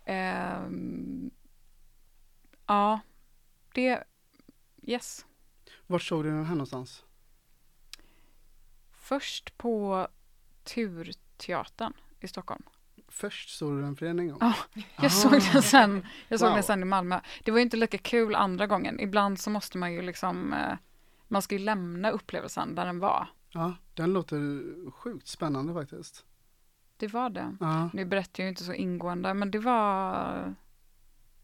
ehm, ja, det yes. Var såg du den här någonstans? Först på Turteatern i Stockholm. Först såg du den för en gång? Ja, Jag Ah. såg den sen, jag såg Wow. den sen i Malmö. Det var ju inte lika kul andra gången. Ibland så måste man ju liksom, eh, man ska ju lämna upplevelsen där den var. Ja, den låter sjukt spännande faktiskt. Det var det. Ja, Nu berättar jag ju inte så ingående, men det var,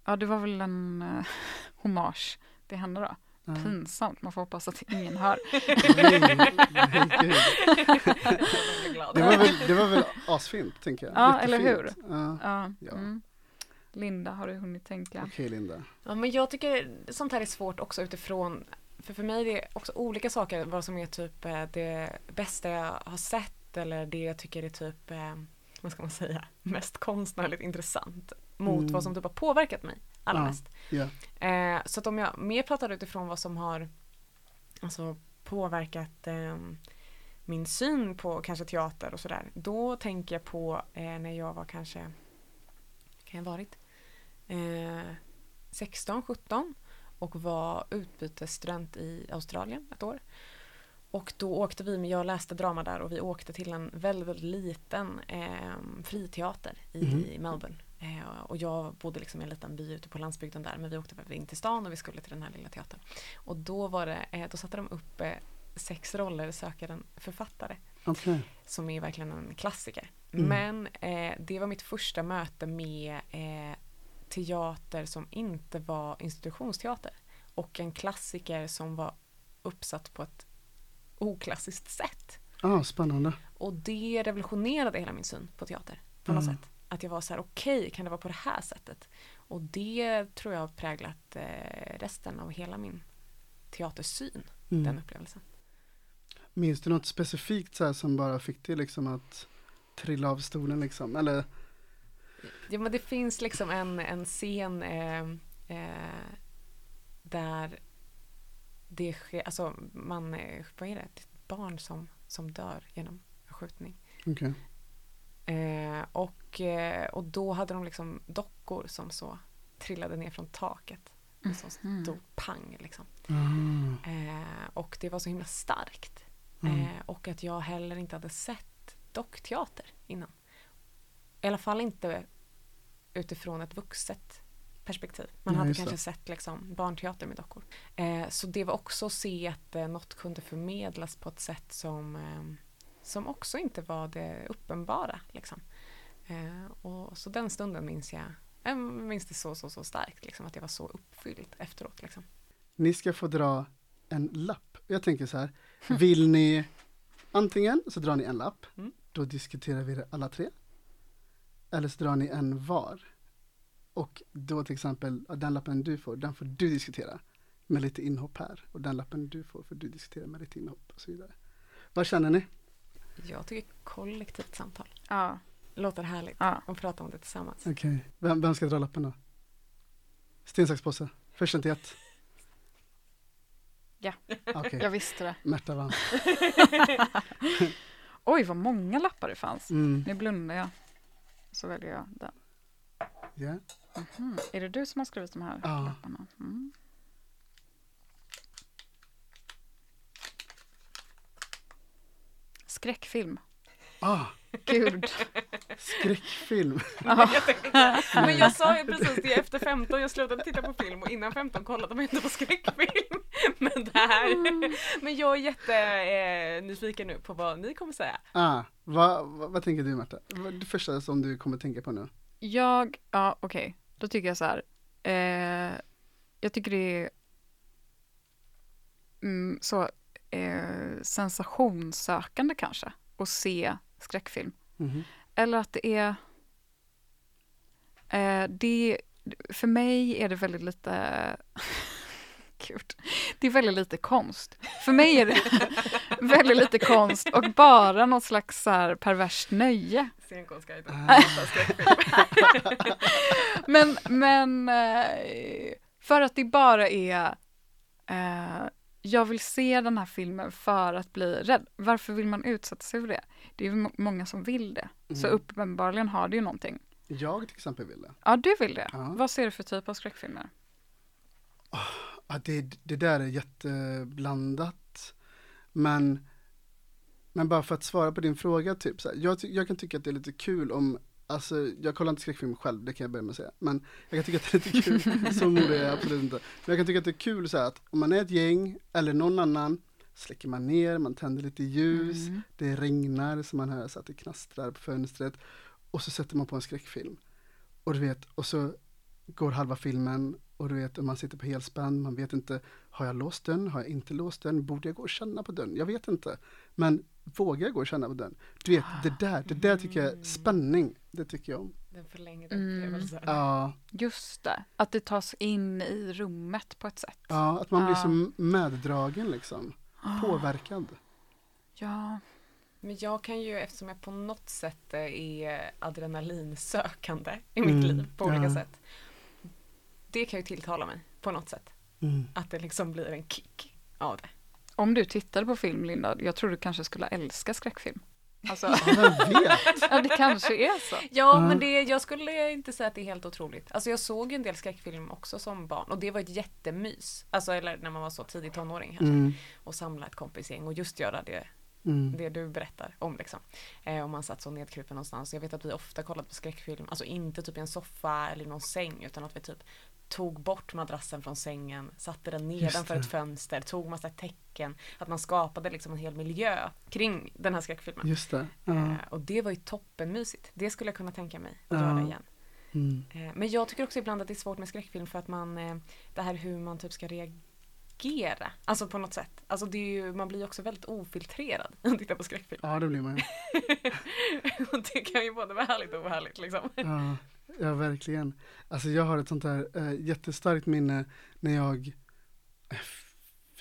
ja det var väl en eh, [LAUGHS] hommage till henne då. ja. Pinsamt, man får hoppas att ingen hör. [LAUGHS] [LAUGHS] Det var väl, det var väl asfint, tänker jag. Ja, eller hur? Jättefint. Ja. Ja. Mm. Linda, har du hunnit tänka? Okej, Linda. Ja, men jag tycker sånt här är svårt också utifrån, för för mig är det också olika saker vad som är typ eh, det bästa jag har sett eller det jag tycker är typ, eh, vad ska man säga, [LAUGHS] mest konstnärligt intressant mot Mm. vad som typ har påverkat mig allra Ja. mest. Ja. Eh, så att om jag mer pratar utifrån vad som har alltså, påverkat eh, min syn på kanske teater och sådär. Då tänker jag på eh, när jag var kanske, kan jag ha varit, eh, 16, 17 och var utbytesstudent i Australien ett år. Och då åkte vi, med- jag läste drama där och vi åkte till en väldigt, väldigt liten eh, friteater i, Mhm. i Melbourne. Eh, och jag bodde liksom i en liten by ute på landsbygden där men vi åkte in till stan och vi skulle till den här lilla teatern. Och då var det, eh, då satte de upp eh, sex roller söker en författare Okej. som är verkligen en klassiker. Mm. Men eh, det var mitt första möte med eh, teater som inte var institutionsteater. Och en klassiker som var uppsatt på ett oklassiskt sätt. Ah, spännande. Och det revolutionerade hela min syn på teater på något Mm. sätt. Att jag var så här, okej, kan det vara på det här sättet? Och det tror jag har präglat eh, resten av hela min teatersyn, Mm. den upplevelsen. Minns du något specifikt så som bara fick dig liksom att trilla av stolen liksom? Eller? Ja, men det finns liksom en, en scen eh, eh, där det sker, alltså man, eh, vad är det, det är ett barn som, som dör genom en skjutning. Okej. Eh, och, eh, och då hade de liksom dockor som så trillade ner från taket. Och så Mhm. stod pang liksom. Ah, Eh, och det var så himla starkt. mm. Eh, och att jag heller inte hade sett dockteater innan. I alla fall inte utifrån ett vuxet perspektiv. Man Ja, hade kanske sett liksom barnteater med dockor. Eh, så det var också att se att eh, något kunde förmedlas på ett sätt som, eh, som också inte var det uppenbara. Liksom. Eh, och, så den stunden minns jag jag minns det så, så, så starkt, liksom, att jag var så uppfylld efteråt. Liksom. Ni ska få dra en lapp. Jag tänker så här, vill ni [LAUGHS] Antingen så drar ni en lapp, Mm. då diskuterar vi det alla tre. Eller så drar ni en var. Och då till exempel, den lappen du får, den får du diskutera med lite inhopp här. Och den lappen du får får du diskutera med lite inhopp och så vidare. Vad känner ni? Jag tycker kollektivt samtal Ja. låter härligt. ja. Och prata om det tillsammans. Okej, vem, vem ska dra lappen då? Sten, sax, påse. Först till ett. Ja. Okej, Jag visste det. Märta vann. [LAUGHS] Oj, vad många lappar det fanns. Mm. Nu blundar jag. Så väljer jag den. Ja. Mhm. Är det du som har skrivit de här Ja. lapparna? Mm. Skräckfilm. Ah, Gud. skräckfilm. Ja. [LAUGHS] [LAUGHS] Men jag sa ju precis det efter 15, jag slutade titta på film och innan 15 kollade man inte på skräckfilm. [LAUGHS] Men det här, men jag är jätte eh, nyfiken nu på vad ni kommer säga. Ah, vad, vad, vad tänker du Märta? Är det första som du kommer tänka på nu? Jag, ja okej, då tycker jag så här. Eh, jag tycker det är mm, så eh, sensationssökande kanske att se skräckfilm. Mhm. Eller att det är... Eh, det, för mig är det väldigt lite... Gud. Det är väldigt lite konst. För mig är det [LAUGHS] väldigt lite konst och bara något slags så här perverst nöje. Scenkonstguiden. Ah. [LAUGHS] Men, men eh, för att det bara är... Eh, jag vill se den här filmen för att bli rädd. Varför vill man utsätta sig för det? Det är många som vill det. Så Mm. uppenbarligen har det ju någonting. Jag till exempel vill det. Ja, du vill det. Ja. Vad ser du för typ av skräckfilmer? Ja, det, det där är jätteblandat. Men, men bara för att svara på din fråga, typ, så här, jag, jag kan tycka att det är lite kul om, alltså jag kollar inte skräckfilm själv, det kan jag börja med att säga. Men jag kan tycka att det är lite kul, [LAUGHS] så modig är jag absolut inte. Men jag kan tycka att det är kul så här att om man är ett gäng eller någon annan, släcker man ner, man tänder lite ljus, Mm. det regnar så man hör så att det knastrar på fönstret och så sätter man på en skräckfilm. Och du vet, och så går halva filmen och du vet, man sitter på helspänn, man vet inte, har jag låst dörren, har jag inte låst dörren, borde jag gå och känna på dörren? Jag vet inte. Men vågar jag gå och känna på dörren? Du vet, det där, det där tycker jag, spänning, det tycker jag om. Den förlängda Mm. upplevelsen. Ja, Just det, att det tas in i rummet på ett sätt. ja att man blir Ja. så meddragen liksom, Ah, påverkad. Ja, Men jag kan ju, eftersom jag på något sätt är adrenalinsökande i mitt Mm, liv på olika ja. sätt. Det kan ju tilltala mig på något sätt. Mm. Att det liksom blir en kick av det. om du tittade på film Linda, jag tror du kanske skulle älska skräckfilm. Alltså, Ja, [LAUGHS] ja det kanske är så. Ja, Ja. men det, jag skulle inte säga att det är helt otroligt. Alltså jag såg ju en del skräckfilm också som barn och det var ett jättemys. Alltså eller när man var så tidig tonåring kanske. Mm, Och samla ett kompisgäng och just göra det, mm. det du berättar om liksom. Eh, och man satt så nedkrupen någonstans. Jag vet att vi ofta kollade på skräckfilm, alltså inte typ i en soffa eller någon säng utan att vi typ tog bort madrassen från sängen, satte den nedanför ett fönster, tog massa tecken. Att man skapade liksom en hel miljö kring den här skräckfilmen. Just det. Ja. Eh, och det var ju toppenmysigt. Det skulle jag kunna tänka mig att göra igen. Mm. Eh, Men jag tycker också ibland att det är svårt med skräckfilm för att man, eh, det här hur man typ ska reagera. Alltså på något sätt. Alltså det är ju, man blir också väldigt ofiltrerad [LAUGHS] när man tittar på skräckfilm. Ja, det blir man ju. [LAUGHS] det kan ju både vara härligt och ohärligt liksom. Ja, ja, verkligen. Alltså jag har ett sånt där äh, jättestarkt minne när jag, jag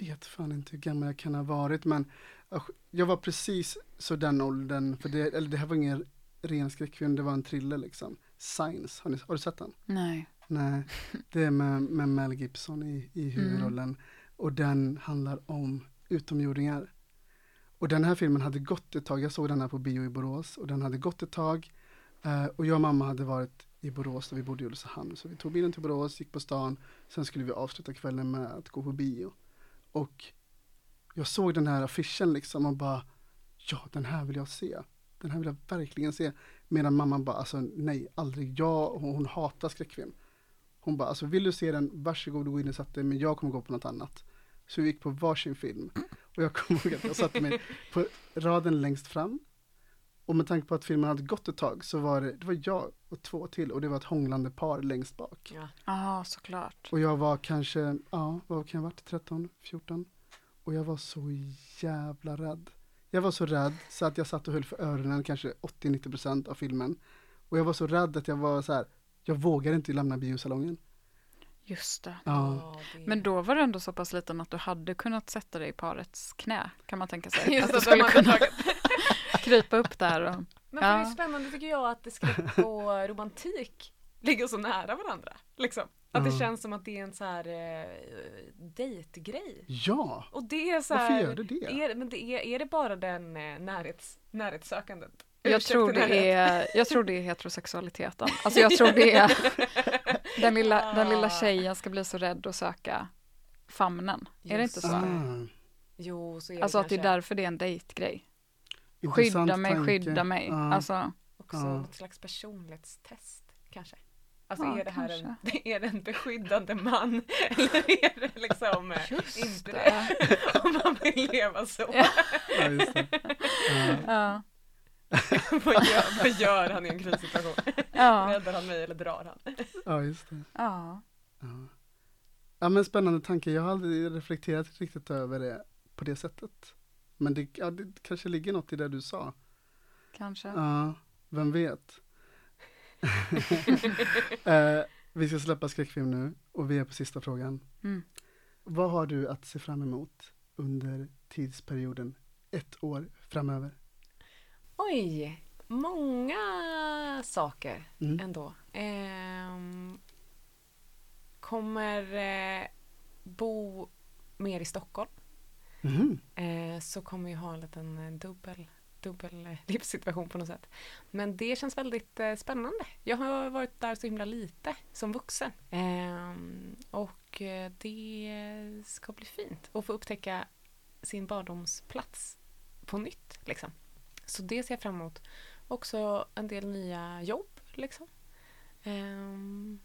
vet fan inte hur gammal jag kan ha varit, men jag- var precis så den åldern, för det, eller det här var ingen ren skräckfilm, det var en thriller liksom. Science, har, ni, har du sett den? Nej. Nej, [LAUGHS] det är med, med Mel Gibson i, i huvudrollen. Och den handlar om utomjordingar. Och den här filmen hade gått ett tag, jag såg den här på bio i Borås och den hade gått ett tag. Eh, och jag och mamma hade varit i Borås där vi bodde i Ulricehamn. Så vi tog bilen till Borås, gick på stan, sen skulle vi avsluta kvällen med att gå på bio. Och jag såg den här affischen liksom och bara, ja den här vill jag se. Den här vill jag verkligen se. Medan mamman bara, alltså nej, aldrig. Jag, hon, hon hatar skräckfilm. Hon bara, alltså vill du se den, varsågod gå in och sätt dig, men jag kommer gå på något annat. Så vi gick på varsin film. Och jag kommer ihåg att jag satte mig på raden längst fram. Och med tanke på att filmen hade gått ett tag så var det, det var jag och två till och det var ett hånglande par längst bak. Ja. Ja, såklart. Och jag var kanske, ja, vad kan jag ha varit, 13, 14? Och jag var så jävla rädd. Jag var så rädd så att jag satt och höll för öronen kanske 80-90% av filmen. Och jag var så rädd att jag var så här, jag vågar inte lämna biosalongen. Just det. Ja, Men då var du ändå så pass liten att du hade kunnat sätta dig i parets knä, kan man tänka sig. Just att du skulle kunna krypa upp där och... Men för det är Ja. spännande tycker jag att skräck och [LAUGHS] romantik ligger så nära varandra. Liksom. Att det Ja. känns som att det är en så här eh, dejtgrej. ja. Och det är så Varför här, gör det det? Är, men det är, är det bara den eh, närhets, närhetssökandet? Jag Ursäkta tror, det är, jag tror det är heterosexualiteten. Alltså jag tror det är [LAUGHS] den lilla, den lilla tjejen ska bli så rädd och söka famnen. Är det inte Just så? Ah, Jo, så är Alltså det att det är kanske därför det är en dejtgrej. Intressant Skydda mig, tanke. skydda mig. Ja. Alltså, också Ja. något slags personlighetstest kanske. Alltså Ja, är det här en, kanske. [LAUGHS] är det en beskyddande man? [LAUGHS] Eller är det liksom eh, just inte det? det. [LAUGHS] Om man vill leva så. Ja. Ja, just det. Ja. Ja. vad, gör, vad gör han i en krissituation? Ja. Räddar han mig eller drar han? ja, just det. ja. Ja. ja, men spännande tanke. Jag har aldrig reflekterat riktigt över det på det sättet. Men det, ja, det kanske ligger något i det du sa. Kanske. Ja, vem vet? [LAUGHS] eh, vi ska släppa skräckfilm nu och vi är på sista frågan. Mm. Vad har du att se fram emot under tidsperioden ett år framöver? Oj, många saker Mm. ändå. Ehm, kommer eh, bo mer i Stockholm. Mm. Eh, så kommer jag ha en liten eh, dubbel, dubbel eh, [LAUGHS] livssituation på något sätt. Men det känns väldigt eh, spännande. Jag har varit där så himla lite som vuxen. Ehm, eh, och det ska bli fint att få upptäcka sin barndomsplats på nytt. Liksom. Så det ser jag fram emot. Också en del nya jobb. Liksom. Ehm,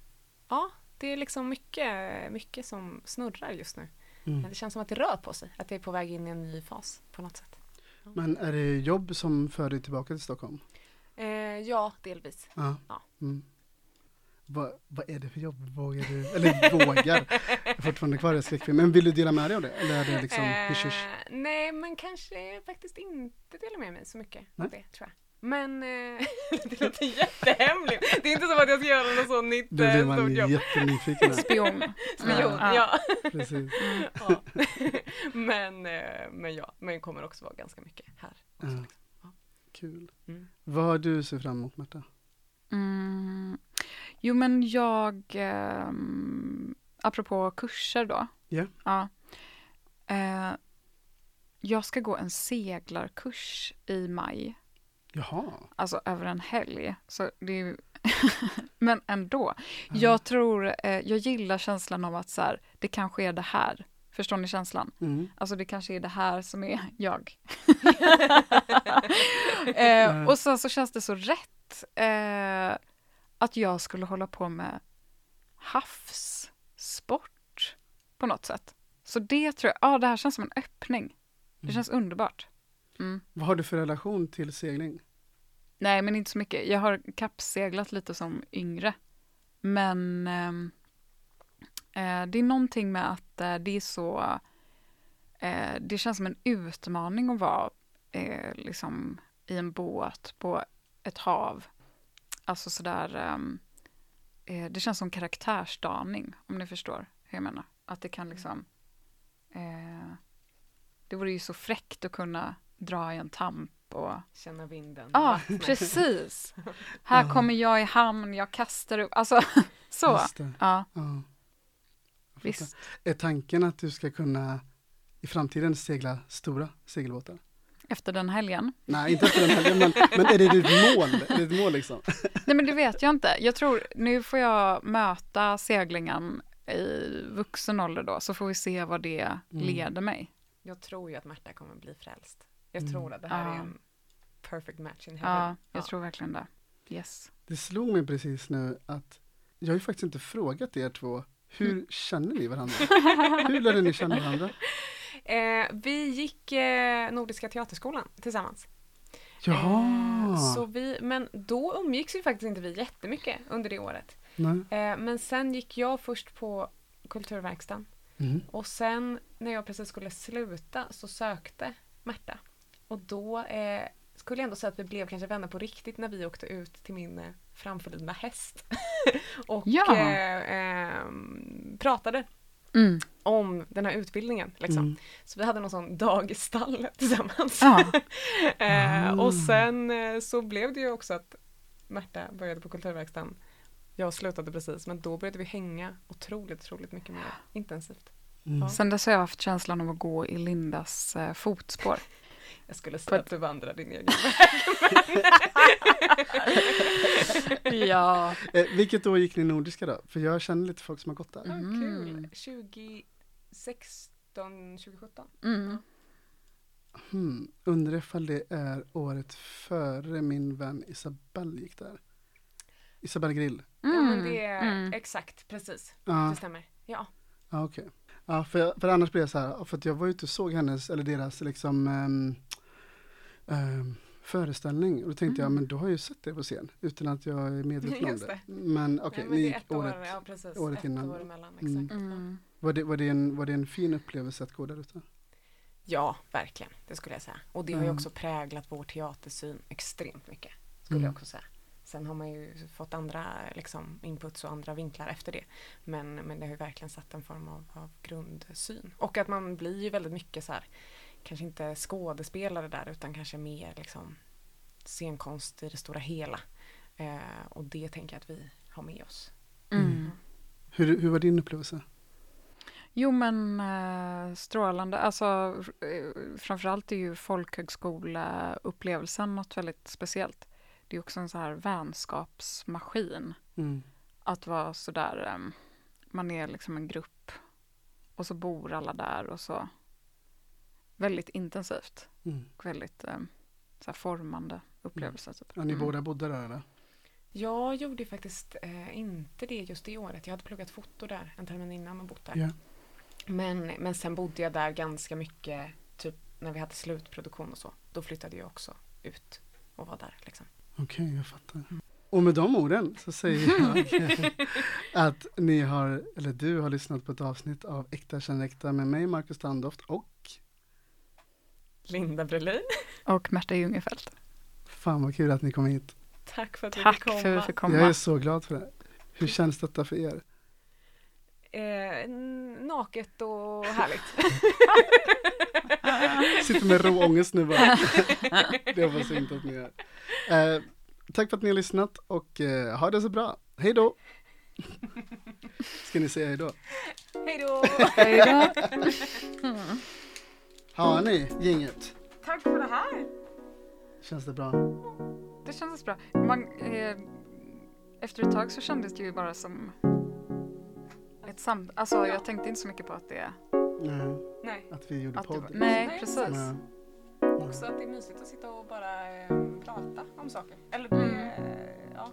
ja, det är liksom mycket, mycket som snurrar just nu. Mm. Men Det känns som att det rör på sig, att jag är på väg in i en ny fas på något sätt. Men är det jobb som för dig tillbaka till Stockholm? Eh, ja, delvis. Ja. Ja. Mm. Vad, vad är det för jobb? Vågar du? Eller vågar? Jag är fortfarande kvar i skräckfilm. Men vill du dela med dig av det? Eller är det liksom hysch hysch? Eh, nej, men kanske faktiskt inte dela med mig så mycket Nej. av det, tror jag. Men eh, [LAUGHS] det låter jättehemligt. Det är inte som att jag ska göra något så nytt Nu blir eh, man jättenyfiken. Spion. Spion, Ja. ja. Precis. ja. [LAUGHS] men, eh, men ja, men det kommer också vara ganska mycket här. Också, Ja. liksom. Kul. Mm. Vad har du sett fram emot Märta? Mm. Jo, men jag... ehm, apropå kurser då. Ja. ja. Eh, jag ska gå en seglarkurs i maj. Jaha. Alltså över en helg. Så det ju [LAUGHS] Men ändå. Jag tror, eh, jag gillar känslan av att så här, det kanske är det här. Förstår ni känslan? Mm. Alltså det kanske är det här som är [LAUGHS] jag. [LAUGHS] eh, och sen så känns det så rätt eh, att jag skulle hålla på med havssport på något sätt. Så det tror jag, ja det här känns som en öppning. Det Mm. känns underbart. Mm. Vad har du för relation till segling? Nej, men inte så mycket. Jag har kappseglat lite som yngre. Men ehm, eh, det är någonting med att eh, det är så... Eh, det känns som en utmaning att vara eh, liksom i en båt på ett hav. Alltså sådär... ehm, eh, det känns som karaktärsdaning, om ni förstår hur jag menar. Att det kan liksom... Eh, det vore ju så fräckt att kunna dra i en tamp och Känna vinden. Ja, vattnet. precis. [LAUGHS] Här Ja. kommer jag i hamn, jag kastar upp, alltså [LAUGHS] så. Ja, Ja. Visst. Är tanken att du ska kunna i framtiden segla stora segelbåtar? Efter den helgen. Nej, inte efter den här, men, men är det ditt mål? Är det ditt mål liksom? [LAUGHS] Nej men det vet jag inte. Jag tror, nu får jag möta seglingen i vuxen ålder då, så får vi se vad det Mm. leder mig. Jag tror ju att Märta kommer bli frälst. Jag Mm. tror att det här Ja. är en perfect match in heaven. Ja, jag tror verkligen det. Yes. Det slog mig precis nu att jag har ju faktiskt inte frågat er två, hur känner ni varandra? [LAUGHS] Hur lärde ni känna varandra? [LAUGHS] Eh, vi gick eh, Nordiska teaterskolan tillsammans. Jaha! Eh, så vi, men då umgicks ju faktiskt inte vi jättemycket under det året. Nej. Eh, men sen gick jag först på Kulturverkstan Mm. och sen när jag precis skulle sluta så sökte Märta och då eh, skulle jag ändå säga att vi blev kanske vänner på riktigt när vi åkte ut till min eh, framförlidna häst. [LAUGHS] och Ja. eh, ehm, pratade Mm. om den här utbildningen. Liksom. Mm. Så vi hade någon sån dag i stall [LAUGHS] tillsammans. Ja. [LAUGHS] eh, Ah. och sen eh, så blev det ju också att Märta började på Kulturverkstan. Jag slutade precis, men då började vi hänga otroligt, otroligt mycket mer intensivt. Mm. Sen dess har jag haft känslan av att gå i Lindas eh, fotspår. Jag skulle säga att du vandrar din egen [LAUGHS] ja. Eh, vilket år gick ni nordiska då? För jag känner lite folk som har gått där. Ja, Mm. Kul! 2016, 2017. Mm. Hmm. Undrar ifall det är året före min vän Isabelle gick där. Isabelle Grill. Ja men det är Mm. exakt, precis. Ja, Det stämmer. Ja. ah, okej. Ja, för, jag- för annars blir jag så här, för att jag var ute och såg hennes, eller deras liksom ehm, ehm, föreställning och då tänkte jag, Mm. men då har jag ju sett det på scen utan att jag är medveten om det. det. Men okej, men ni det är gick ett år, året. ja, precis. året ett innan. år emellan, Mm. exakt. Mm. Var det, var, det en, var det en fin upplevelse att gå där ute? Ja, verkligen. Det skulle jag säga. Och det har ju Mm. också präglat vår teatersyn extremt mycket. Skulle Mm. jag också säga. Sen har man ju fått andra liksom, inputs och andra vinklar efter det. Men, men det har ju verkligen satt en form av, av grundsyn. Och att man blir ju väldigt mycket så här, kanske inte skådespelare där utan kanske mer liksom scenkonst i det stora hela. Eh, och det tänker jag att vi har med oss. Mm. Hur, hur var din upplevelse? Jo men eh, strålande. Alltså eh, framförallt är ju folkhögskola-upplevelsen något väldigt speciellt. Det är också en så här vänskapsmaskin. Mm. Att vara sådär, eh, man är liksom en grupp och så bor alla där och så. Väldigt intensivt. Mm. och Väldigt eh, så här formande upplevelse. Typ. Ja, ni Mm. båda bodde där eller? Jag gjorde faktiskt eh, inte det just det året. Jag hade pluggat foto där en termin innan och bott där. Ja. Men, men sen bodde jag där ganska mycket, typ när vi hade slutproduktion och så. Då flyttade jag också ut och var där. Liksom. Okej, jag fattar. Och med de orden så säger [LAUGHS] jag att ni har, eller du har lyssnat på ett avsnitt av Äkta känner äkta med mig, Marcus Standoft och Linda Brelin, Och Märta Jungerfeldt. fan vad kul att ni kom hit. tack för att du Tack fick komma. för att vi fick komma. Jag är så glad för det. Hur känns detta för er? Eh, naket och härligt. [LAUGHS] Sitter med rå ångest nu bara. [LAUGHS] det hoppas jag inte att ni gör. Eh, tack för att ni har lyssnat och eh, ha det så bra. Hej då! Ska ni säga hej då? Hej då! Hej då. Har ni gänget? Tack för det här! Känns det bra? Det kändes bra. Man, eh, efter ett tag så kändes det ju bara som ett sam... Alltså jag tänkte inte så mycket på att det... Nej, Nej, att vi gjorde Att det podd. var, nej, Nej, precis. Nej. också att det är mysigt att sitta och bara eh, prata om saker. Eller det, Mm. eh, ja.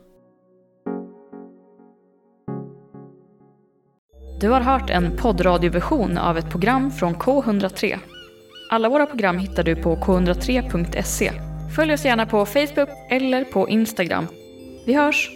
Du har hört en poddradioversion av ett program från K103. Alla våra program hittar du på k103.se. Följ oss gärna på Facebook eller på Instagram. Vi hörs!